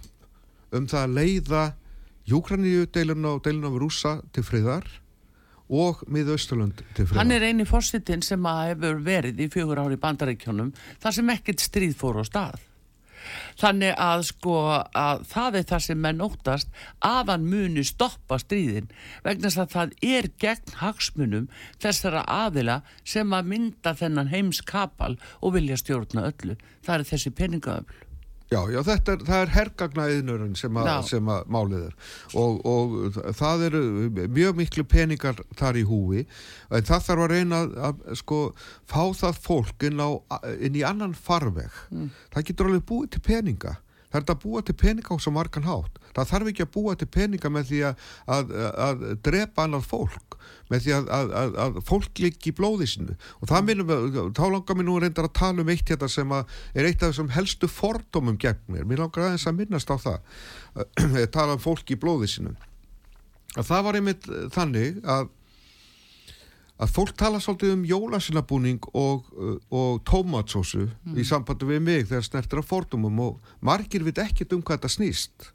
um það að leiða Júkraníu deilun og deilun af rúsa til friðar og miða Östurlund til friðar. Hann er eini fórstitinn sem hefur verið í fjögur ári bandaríkjónum þar sem ekkert stríð fór á stað. Þannig að sko að það er það sem menn óttast að hann muni stoppa stríðin vegna að það er gegn hagsmunum þessara aðila sem að mynda þennan heimskapal og vilja stjórna öllu. Það er þessi peningaöfl. Já, já, þetta er, er hergagnaðinurinn sem, sem að málið er og, og það eru mjög miklu peningar þar í húi en það þarf að reyna að, að sko fá það fólk inn, á, inn í annan farveg. Mm. Það getur alveg búið til peninga. Það er að búa til peninga á svo margan hátt. Það þarf ekki að búa til peninga með því að, að, að drepa annað fólk, með því að, að fólk liggi í blóði sinu. Og það minnum, þá langar mér nú reyndar að tala um eitt hérna sem er eitt af þessum helstu fordómum gegn mér. Mér langar aðeins að minnast á það, að tala um fólk í blóði sinu. Það var einmitt þannig að að fólk tala svolítið um jólasinabúning og, og tómatsósu mm. í sambandi við mig þegar snertir á fordumum og margir veit ekkert um hvað þetta snýst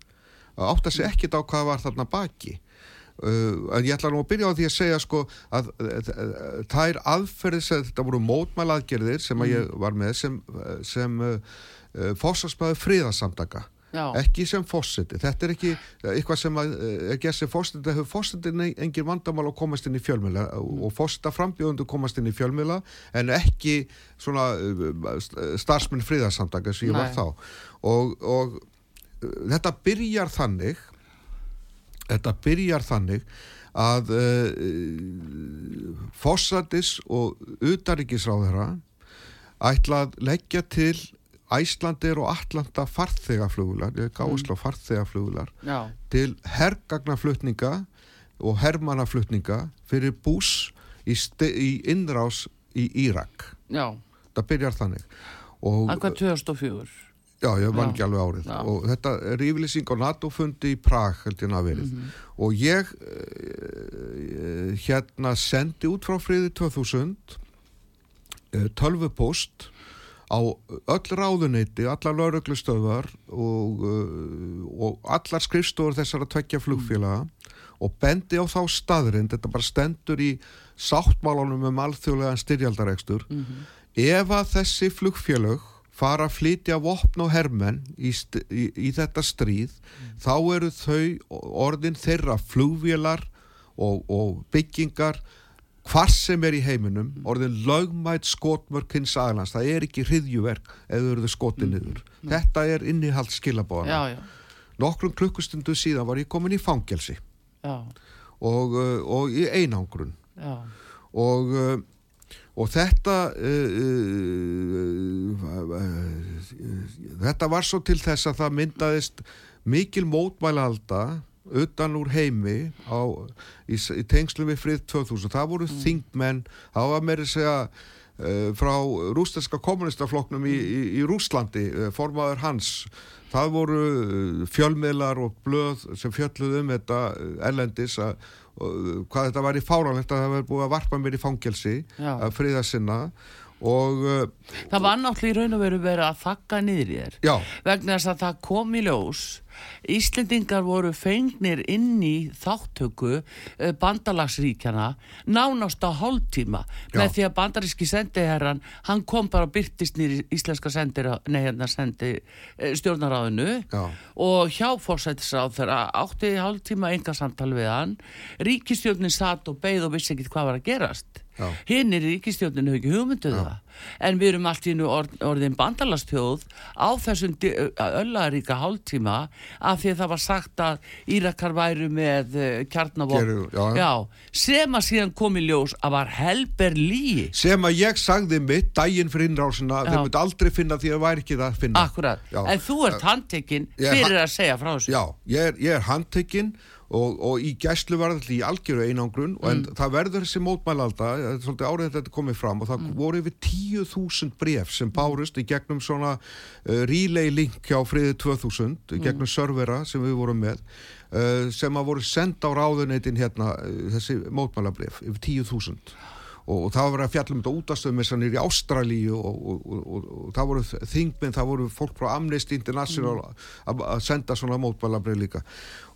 átt að segja ekkert á hvað var þarna baki uh, en ég ætla nú að byrja á því að segja sko að það er aðferðis að þetta voru mótmælaðgerðir sem að ég mm. var með sem, sem uh, uh, fósarspaði fríðarsamtaka Já. ekki sem fósiti, þetta er ekki eitthvað sem að, er gert sem fósiti það hefur fósitin engin vandamál að komast inn í fjölmjöla mm. og fósita frambjóðundu komast inn í fjölmjöla en ekki svona starfsmenn fríðarsamtaka sem ég var þá. Og, og þetta byrjar þannig þetta byrjar þannig að uh, fósatis og utaríkisráðara ætla að leggja til Æslandir og Allanda farþegaflugular, gáðsla mm. farþegaflugular til hergagnaflutninga og hermannaflutninga fyrir bús í, í innrás í Írak. Já. Það byrjar þannig. Akvað 2004? Já, ég vann ekki alveg árið Já. og þetta er yfirlýsing á NATO-fundi í Prag held ég að verið Mhm. og ég uh, hérna sendi út frá friði 2000 uh, tölvupóst á öll ráðuneyti, allar lauruglustöðvar og, uh, og allar skrifstofur þessara tveggja flugfélaga og bendi á þá staðrind, þetta bara stendur í sáttmálunum um alþjóðlegan styrjaldarekstur ef að þessi flugfélög fara að flytja vopn og hermenn í, í, í þetta stríð þá eru þau orðin þeirra flugvélar og, og byggingar hvar sem er í heiminum orðin lögmætt skotmörk hins aðlans, það er ekki hriðjuverk ef þau eru skotið niður. Þetta er innihald skilabóðana nokkrum klukkustundu síðan var ég komin í fangelsi. Og, uh, og í einangrun. Og, uh, og þetta uh, uh, uh, þetta var svo til þess að það myndaðist mikil mótmælalda utan úr heimi á, í, í tengslu við frið 2000 það voru þingmenn, það var meiri segja uh, frá rústenska kommunistaflokknum í, í, í Rúslandi uh, formaður hans. Það voru uh, fjölmiðlar og blöð sem fjölluð um þetta erlendis að hvað þetta var í fáralegt að það var búið að varpa mér í fangelsi Já. að friða sinna og uh, það var náttúrulega í raun og veru verið að þakka niður í þér. Já, vegna þess að það kom í ljós Íslendingar voru fengnir inn í þáttöku eh, bandalagsríkjana nánast á hálftíma með því að bandaríski sendiherran hann kom bara og byrtist nýri íslenska sendir, nei, hérna sendi eh, stjórnaráðinu Já. og hjá fórsættisráð þeirra átti hálftíma enga samtal við hann. Ríkistjórnin satt og beigð og vissi ekki hvað var að gerast. Hinn er ríkistjórnin hefur ekki hugmynduð það. En við erum allt í nú orð, orðin bandalastjóð á þessum öllaríka hálftíma af því að það var sagt að Írakar væru með já. sem að síðan kom í ljós að var helber líi sem að ég sagði mitt daginn fyrir innrásina, þeir myndi aldrei finna því að væri ekki það að finna. Akkurat, Já. en þú ert handtekinn fyrir að segja frá þessu. Já, ég er, ég er handtekinn og, og í gæslu var þetta í algjöru einangrun mm. en það verður þessi mótmælalda svolítið árið þetta komið fram og það voru yfir 10.000 bref sem bárust í gegnum svona uh, relay link hjá friði 2000 í gegnum servera sem við vorum með uh, sem að voru senda á ráðuneytin hérna uh, þessi mótmælabref yfir 10.000 og, og það var að fjalla um þetta útastöðum eins og nýri Ástralíu og, og, og, það voru þingminn, það voru fólk frá Amnesty International að að senda svona mótmælabrið líka.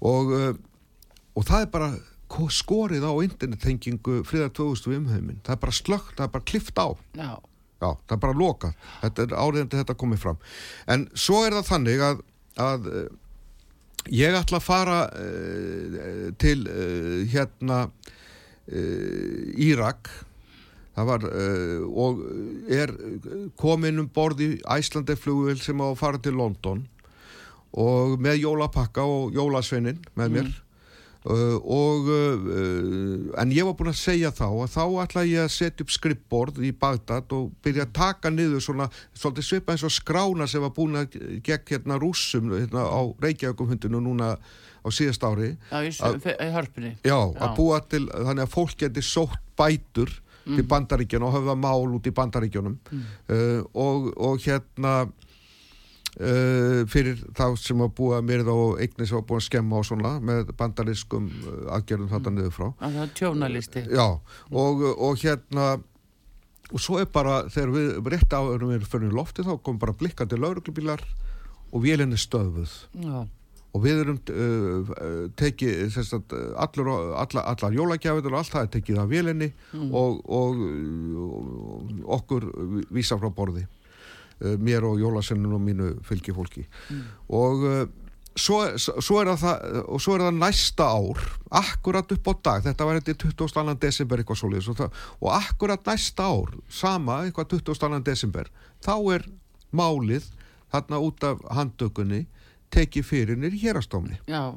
Og, uh, og það er bara ko- skorið á internettengingu friðar 2000 við umheimin, það er bara slögt, það er bara klift á. Já, Já, það er bara lokað. Þetta er áriðandi þetta komið fram. En svo er það þannig að, að uh, ég ætla að fara uh, til uh, hérna uh, Írak. Það var og er komin um borð í Æslandi flugvél sem á að fara til London. Og með jólapakka og jólasveinin með mér. Uh, og uh, en ég var búinn að segja þá að þá ætla ég að setja upp skrippborð í Bagdad og byrja að taka niður svona, svolítið svipa eins og skrána sem var búin að gegn hérna rússum hérna á Reykjavíkumhundinu núna á síðast ári. Já, í, hörpunni. Já, að búa til þannig að fólk geti sótt bætur til bandaríkjana og höfða mál út í bandaríkjunum. Uh, og, og hérna Uh, fyrir þá sem að mér og eignir sem var búið að skemma og svona með bandarískum uh, aðgerðum þetta niður frá að það er tjónalisti. Já, og, og hérna og svo er bara, þegar við rétt áðurum við fyrir lofti þá kom bara blikkandi lauruglubílar og vélinni stöðuð Já, og við erum uh, tekið sagt, allur, alla, allar jólagjafir og allt það er tekið af vélinni og, og, og okkur vísa frá borði mér og jólasennun og mínu fylgifólki og uh, svo, svo, er það, og svo er það næsta ár akkurat upp á dag, þetta var þetta 22. desember eitthvað svoleiðis og, það, og akkurat næsta ár, sama eitthvað 22. desember, þá er málið þarna út af handtökunni tekið fyrir nýr hérastómni já,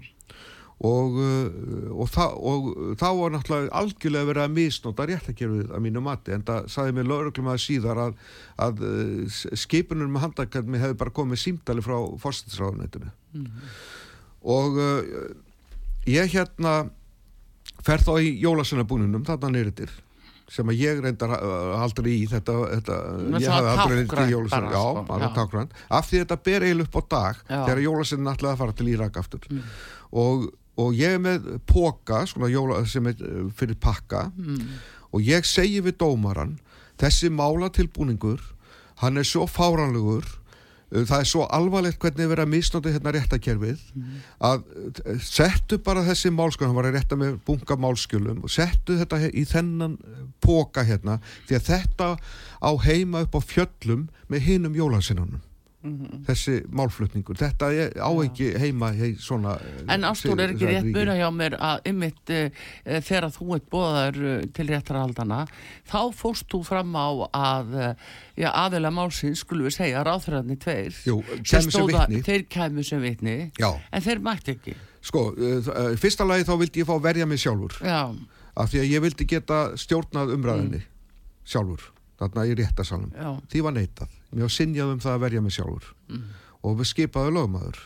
og, uh, og, það, og þá var náttúrulega algjörlega verið að misnóta réttakerfið að mínu mati en það saði mér lögreglum að síðar að, að uh, skipunum með handakadmi hefði bara komið símdali frá fórstæðsráðunetinu og uh, ég hérna fer þá í jólasennabúninum þarna nýritir sem að ég reyndar aldrei í þetta, þetta ég hafði aldrei reyndar í jólasinn já, sko, alveg tákgræn af því þetta ber eiginlega upp á dag já. þegar jólasinn ætlaði að fara til Írak aftur. Mm. og, og ég er með póka jóla, sem er eh, fyrir pakka mm. og ég segi við dómaran þessi málatilbúningur hann er svo fáranlegur Uh, það er svo alvarlegt hvernig verið að misnóta hérna réttakerfið mm. að settu bara þessi málskjölum, hann var að rétta með bunga málskjölum og settu þetta í þennan uh, póka hérna því að þetta á heima upp á fjöllum með hinum jólansinnunum Mm -hmm. þessi málflutningur þetta er á ekki heima hei, svona, en Ástúr er ekki rétt að hjá mér að ymmit e, e, þegar þú ert bóðar e, til réttarhaldana þá fórst þú fram á að ja, aðeila málsins skulum við segja ráðfræðinni tveir Jú, stóða, þeir kemur sem vitni Já. en þeir mætti ekki sko, fyrsta lagi þá vildi ég fá verja mig sjálfur Já. af því að ég vildi geta stjórnað umræðinni mm. sjálfur þarna í réttasalum því var neitað, mér var sinjað um það að verja mig sjálfur. Mm. og við skipaði lögmaður.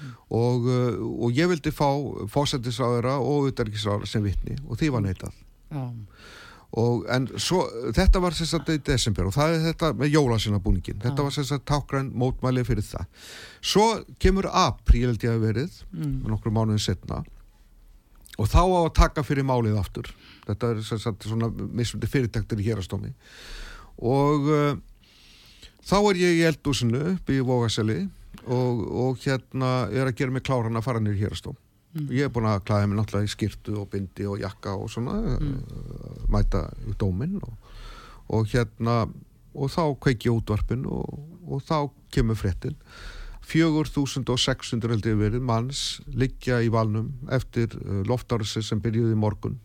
Mm. og, uh, og ég vildi fá fósættisráðara og utarikisráðara sem vittni og því var neitað. Og en svo, þetta var sérstaklega í desember og það er þetta með jólasinabúningin þetta var sérstaklega tákgræn mótmæli fyrir það. Svo kemur apríl held ég að verið mm. nokkru mánuðin setna og þá á að taka fyrir málið aftur. Þetta er sérstaklega svona mismundi fyrirtæktir í hérastómi og uh, þá er ég í eldúsinu upp í Vógaseli og, og hérna er að gera mig kláran að fara nýr hérastóm mm. ég er búin að klæða mig náttúrulega í skirtu og bindi og jakka og svona mm. uh, mæta í dóminn og, og hérna og þá kveiki ég útvarpin og, og þá kemur frettin 4600 heldur verið manns liggja í valnum eftir uh, loftarsi sem byrjuði morgun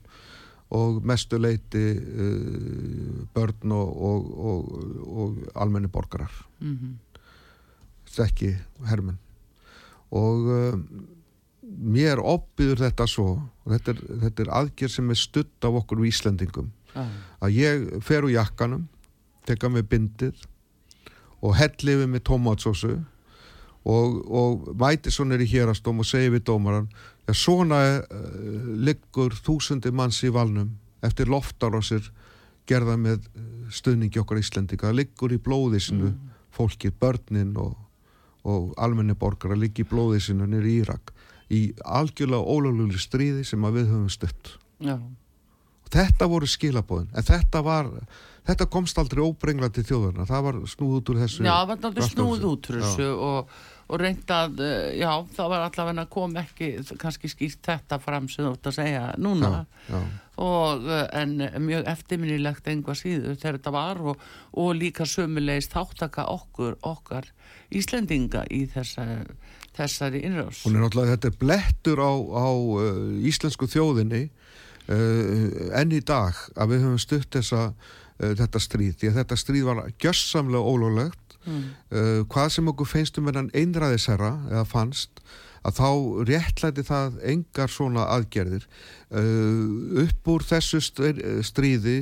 og mestu leiti uh, börn og, og, og, og almenni borgarar mm -hmm. stekki hermen og uh, mér oppiður þetta svo þetta er, þetta er aðgerð sem er stutt af okkur í Íslandingum ah. að ég fer úr jakkanum teka með bindið og helliði með tomatsósu og mæti svo nýri hérastóm og segi við dómaran Já, svona uh, liggur þúsundi manns í valnum eftir loftarásir gerða með eh, stöðningi okkar Íslendika. Liggur í blóði sinu mm. fólkið, börnin og, og almenni borgar að liggi í blóði sinu nýri Írak í algjörlega ólöflugli stríði sem við höfum stött. Já. Þetta voru skilabóðin, en þetta var... Þetta komst aldrei óbrengla til þjóðurna, það var snúð út úr þessu. Já, það var aldrei snúð út úr þessu og og reyndað, eh, já, það var allavega kom ekki, kannski skýrt þetta fram sem þú ætti að segja núna já, já. og eh, en mjög eftirminnilegt einhvað síðu þegar þetta var og, og líka sömulegist þáttaka okkur, okkar Íslendinga í þessa, þessari innrás. Hún er náttúrulega, þetta er blettur á, á uh, íslensku þjóðinni enn í dag að við höfum stutt þessa, þetta stríð, því að þetta stríð var gjössamlega ólulegt mm. uh, hvað sem okkur finnst um enn einræðisherra eða fannst að þá réttlæti það engar svona aðgerðir uh, upp úr þessu stríði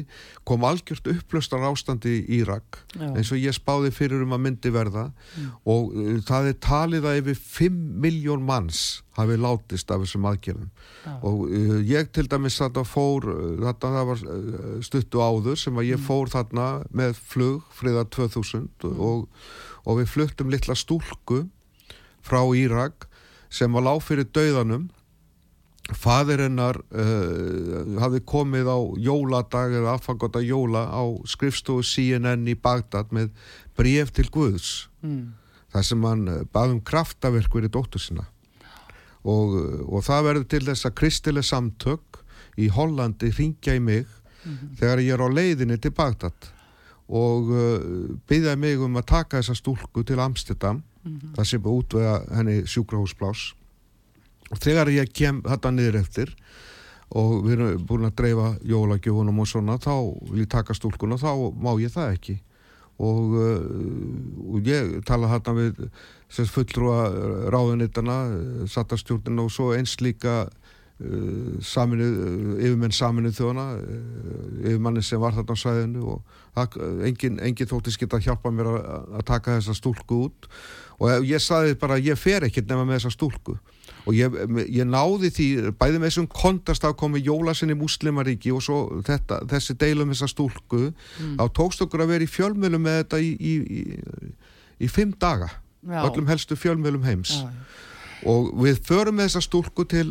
kom algjört upplöstar ástandi í Írak Já. eins og ég spáði fyrir um að myndi verða mm. og uh, það er talið að yfir 5 miljón manns hafi látist af þessum aðgerðum Já. og uh, ég til dæmis þetta fór þetta það var uh, stuttu áður sem að ég mm. fór þarna með flug friða 2000 mm. og, og við fluttum litla stúlku frá Írak sem var lág fyrir dauðanum. Fadirinnar uh, eh, hafi komið á jóladag eða aðfangota jóla á skrifstofu CNN í Bagdad með bref til Guðs. Mm. þar sem hann eh, baðum kraftaverk verið dóttur sína. Og, og það verður til þess að kristileg samtök í Hollandi ringja í mig mm -hmm. þegar ég er á leiðinni til Bagdad. Og uh, byggjaði mig um að taka þessa stúlku til Amsterdam mm -hmm. það sem útvega henni sjúkrahúsplás og þegar ég kem þetta niður eftir og við erum búin að dreifa jólagjóðunum og svona þá vil ég taka stúlkun og þá má ég það ekki og, uh, og ég tala þarna við fulltrúa ráðunittana sattastjórnina og svo eins líka yfirmenn saminu þjóna uh, yfirmanni sem var þarna á sæðinu og það, engin, engin þóttis geta að hjálpa mér að, að taka þessa stúlku út og ég saði bara ég fer ekkert nema með þessa stúlku og ég, ég náði því bæði með þessum kontast að komi jólasinni muslimaríki og svo þetta, þessi deilum þessa stúlku mm. þá tókst okkur að vera í fjölmjölum með þetta í, í, í, í fimm daga Já. öllum helstu fjölmjölum heims Já. og við förum með þessa stúlku til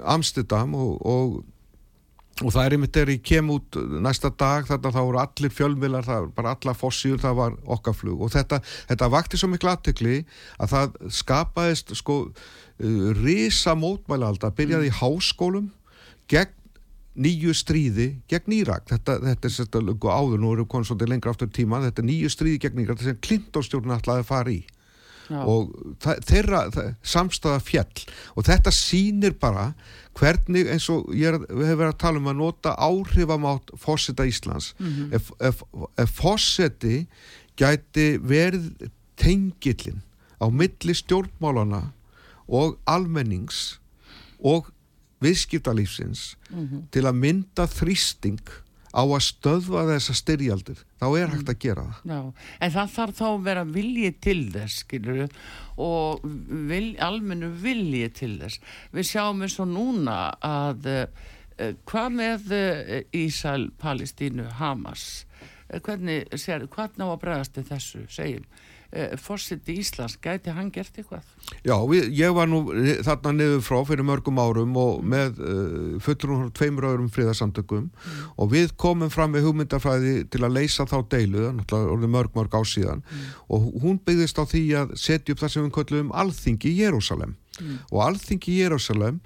Amsterdam og, og og það er einmitt þegar ég kem út næsta dag þarna þá voru allir fjölmilar það var bara alla fossíur, það var okkaflug og þetta, þetta vakti svo miklu aðtökli að það skapaðist sko uh, risa mótmælalda byrjaði í háskólum gegn nýju stríði gegn Írak. Þetta, þetta er sérstaklega áður, nú erum við konið svolítið lengra aftur tíma, þetta er nýju stríði gegn Írak þetta sem Clinton-stjórnum ætlaði að fara í Já. og þeirra það, samstaða fjell og þetta sínir bara hvernig eins og ég hef verið að tala um að nota áhrifamátt fósita Íslands mm -hmm. ef, ef, ef fósiti gæti verið tengilinn á milli stjórnmálana og almennings og viðskiptalífsins mm -hmm. til að mynda þrýsting á að stöðva þessa styrjaldir þá er hægt að gera það. Já, en það þarf þá að vera viljið til þess skilur, og vil, almennu viljið til þess. Við sjáum eins og núna að uh, hvað með uh, Ísæl, Palestínu, Hamas hvernig, sér, hvernig á að bregðast þessu, segjum Eh, fórsiti Íslands, gæti hann gert eitthvað? Já, við, ég var nú þarna niður frá fyrir mörgum árum og með uh, fullur hún tveimur öðrum friðarsamtökum mm. og við komum fram með hugmyndarfræði til að leysa þá deilu, náttúrulega mörg mörg ásíðan mm. og hún byggðist á því að setja upp það sem við kallum alþingi í Jérúsalem mm. og alþingi í Jérúsalem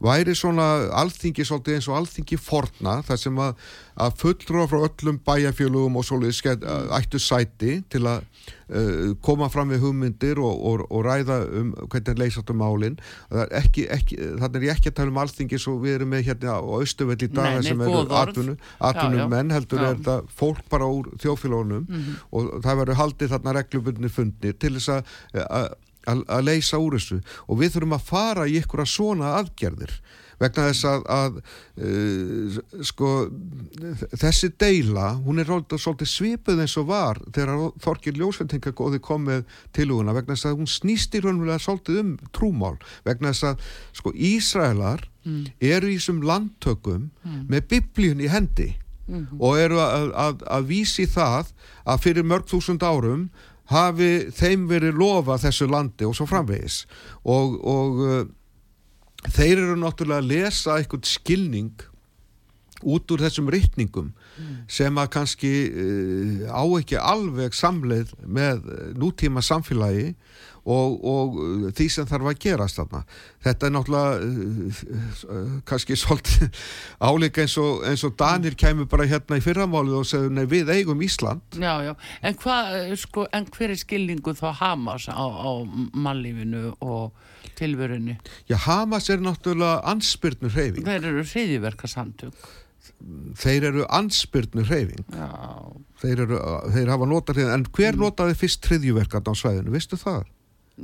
væri svona alþingi svolítið eins og alþingi forna þar sem að, að fullrúa frá öllum bæjarfjölugum og svolítið ættu sæti til að uh, koma fram við hugmyndir og, og, og ræða um hvernig leysast um málinn þannig er ég ekki að tala um alþingi svo við erum með hérna á Östuvell í dag sem eru atvinnum menn heldur já. er þetta fólk bara úr þjófélagunum mm -hmm. og það verður haldið þarna reglubunni fundir til þess að að leysa úr þessu og við þurfum að fara í ykkur að svona aðgerðir vegna þess að, að uh, sko þessi deila, hún er svolítið svipuð eins og var þegar Þorkir Ljósvendinga góði komið til húnna vegna þess að hún snýst í raunverulega svolítið um trúmál vegna þess að sko Ísraelar mm. eru í þessum landtökum mm. með biblíun í hendi mm -hmm. og eru að, að, að vísi það að fyrir mörg þúsund árum hafi þeim verið lofa þessu landi og svo framvegis og, og uh, þeir eru náttúrulega að lesa eitthvað skilning út úr þessum rytningum mm. sem að kannski uh, á ekki alveg samleið með nútíma samfélagi og, og uh, því sem þarf að gerast þarna. Þetta er náttúrulega uh, uh, kannski svolítið áleika eins og, eins og Danir kemur bara hérna í fyrramálið og segður nei við eigum Ísland. Já, já, en, hva, sko, en hver er skilningu þá Hamas á, á mannlífinu og tilverunni? Já, Hamas er náttúrulega ansbyrnu hreyfing. Þeir eru hriðiverkasamtök þeir eru ansbyrnu hreyfing þeir, eru, þeir hafa notað en hver mm. notaði fyrst hriðjuverkat á svæðinu, vistu það?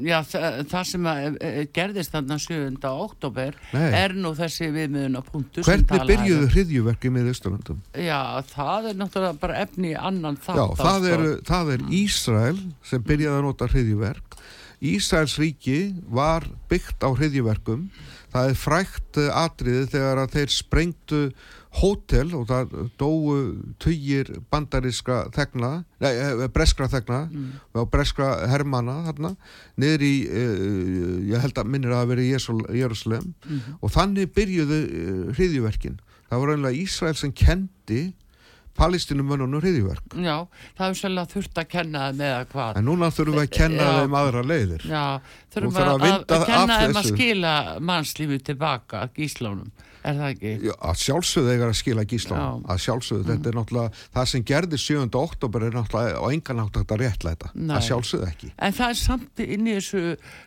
Já, það, það sem að, e, e, gerðist þarna 7. oktober Nei. er nú þessi viðmiðuna punktu Hvernig byrjuðu hriðjuverki með Íslandum? Já, það er náttúrulega bara efni annan þátt Já, það er, það er Ísrael sem byrjaði að nota hriðjuverk Ísraels ríki var byggt á hriðjuverkum það er frækt atriði þegar að þeir sprengtu hótel og það dóu tugir bandariska þegna, nei, eh, breskra þegna mm. og breskra hermana þarna, niður í uh, ég held að minnir að það veri Jérúsalem mm -hmm. og þannig byrjuðu uh, hriðjuverkin. Það var einlega Ísrael sem kendi palestinumönnunum hriðjverk. Já, það hefur svolítið þurft að kenna það með að hvað. En núna þurfum við að kenna það um aðra leiðir. Já, þurfum við að, að, að kenna þeim að skila mannslífi tilbaka gíslánum, er það ekki? Já, að sjálfsögðu þegar að skila gíslánum, Já. að sjálfsögðu, mm. þetta er náttúrulega, það sem gerði 7. oktober er náttúrulega á engan átt að réttlæta, að sjálfsögðu ekki. En það er samt inn í þessu,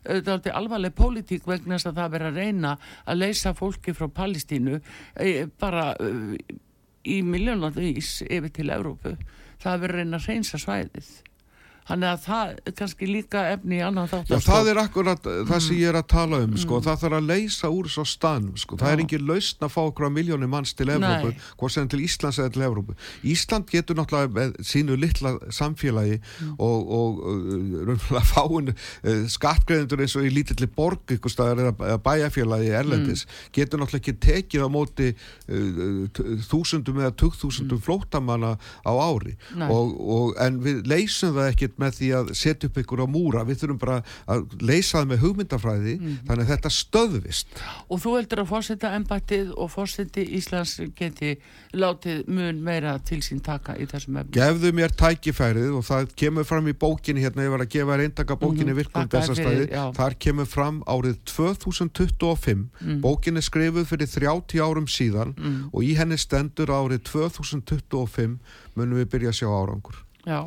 þetta er alvarleg pólitík vegna þess að það verður að reyna að leysa fólki frá Palestínu eh, bara í miljónlandvís yfir til Európu það verður reyna að reynsa svæðið Þannig að það er kannski líka efni í annan þátt. Já, það er akkurat mm. það sem ég er að tala um, sko. Mm. Það þarf að leysa úr svo stanum, sko. Það Já. er ekki lausn að fá okkur á miljónir manns til Evrópu, hvort sem til Íslands eða til Evrópu. Ísland getur náttúrulega með sínu litla samfélagi mm. og, og, og fáin uh, skattgreðendur eins og í lítilli borg, ykkur staðar eða bæjarfélagi erlendis, mm. getur náttúrulega ekki tekið á móti uh, þúsundum eða tuggþúsundum mm. flótamanna á ári. Og, en við leysum það ekkert með því að setja upp ykkur á múra, við þurfum bara að leysa það með hugmyndafræði mm. þannig að þetta stöðvist. Og þú heldur að fórsetta ennbættið og fórseti Íslands geti látið mun meira til sín taka í þessum efnum? Gefðu mér tækifærið og það kemur fram í bókinni hérna, ég var að gefa reyndaka bókinni mm -hmm. virkum bestastæði, þar kemur fram árið 2025 mm. bókinni skrifuð fyrir 30 árum síðan mm. og í henni stendur árið 2025 munum við byrja að sjá árangur. Já,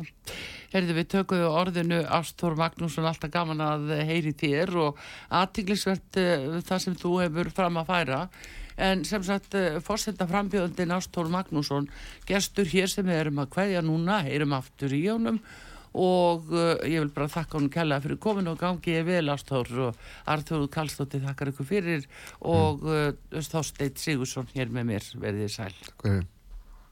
herði við tökuðu orðinu Ástór Magnússon alltaf gaman að heyri þér og aðtiklisvert eh, það sem þú hefur fram að færa en sem sagt uh, fórsenda frambjöðundin Ástór Magnússon gestur hér sem við erum að hverja núna heyrum aftur í jónum og uh, ég vil bara þakka honum kella fyrir komin og gangi ég vel Ástór og Artur Kallstótti þakkar ykkur fyrir og mm. Þorsteit Sigursson hér með mér verðið sæl. Hverju?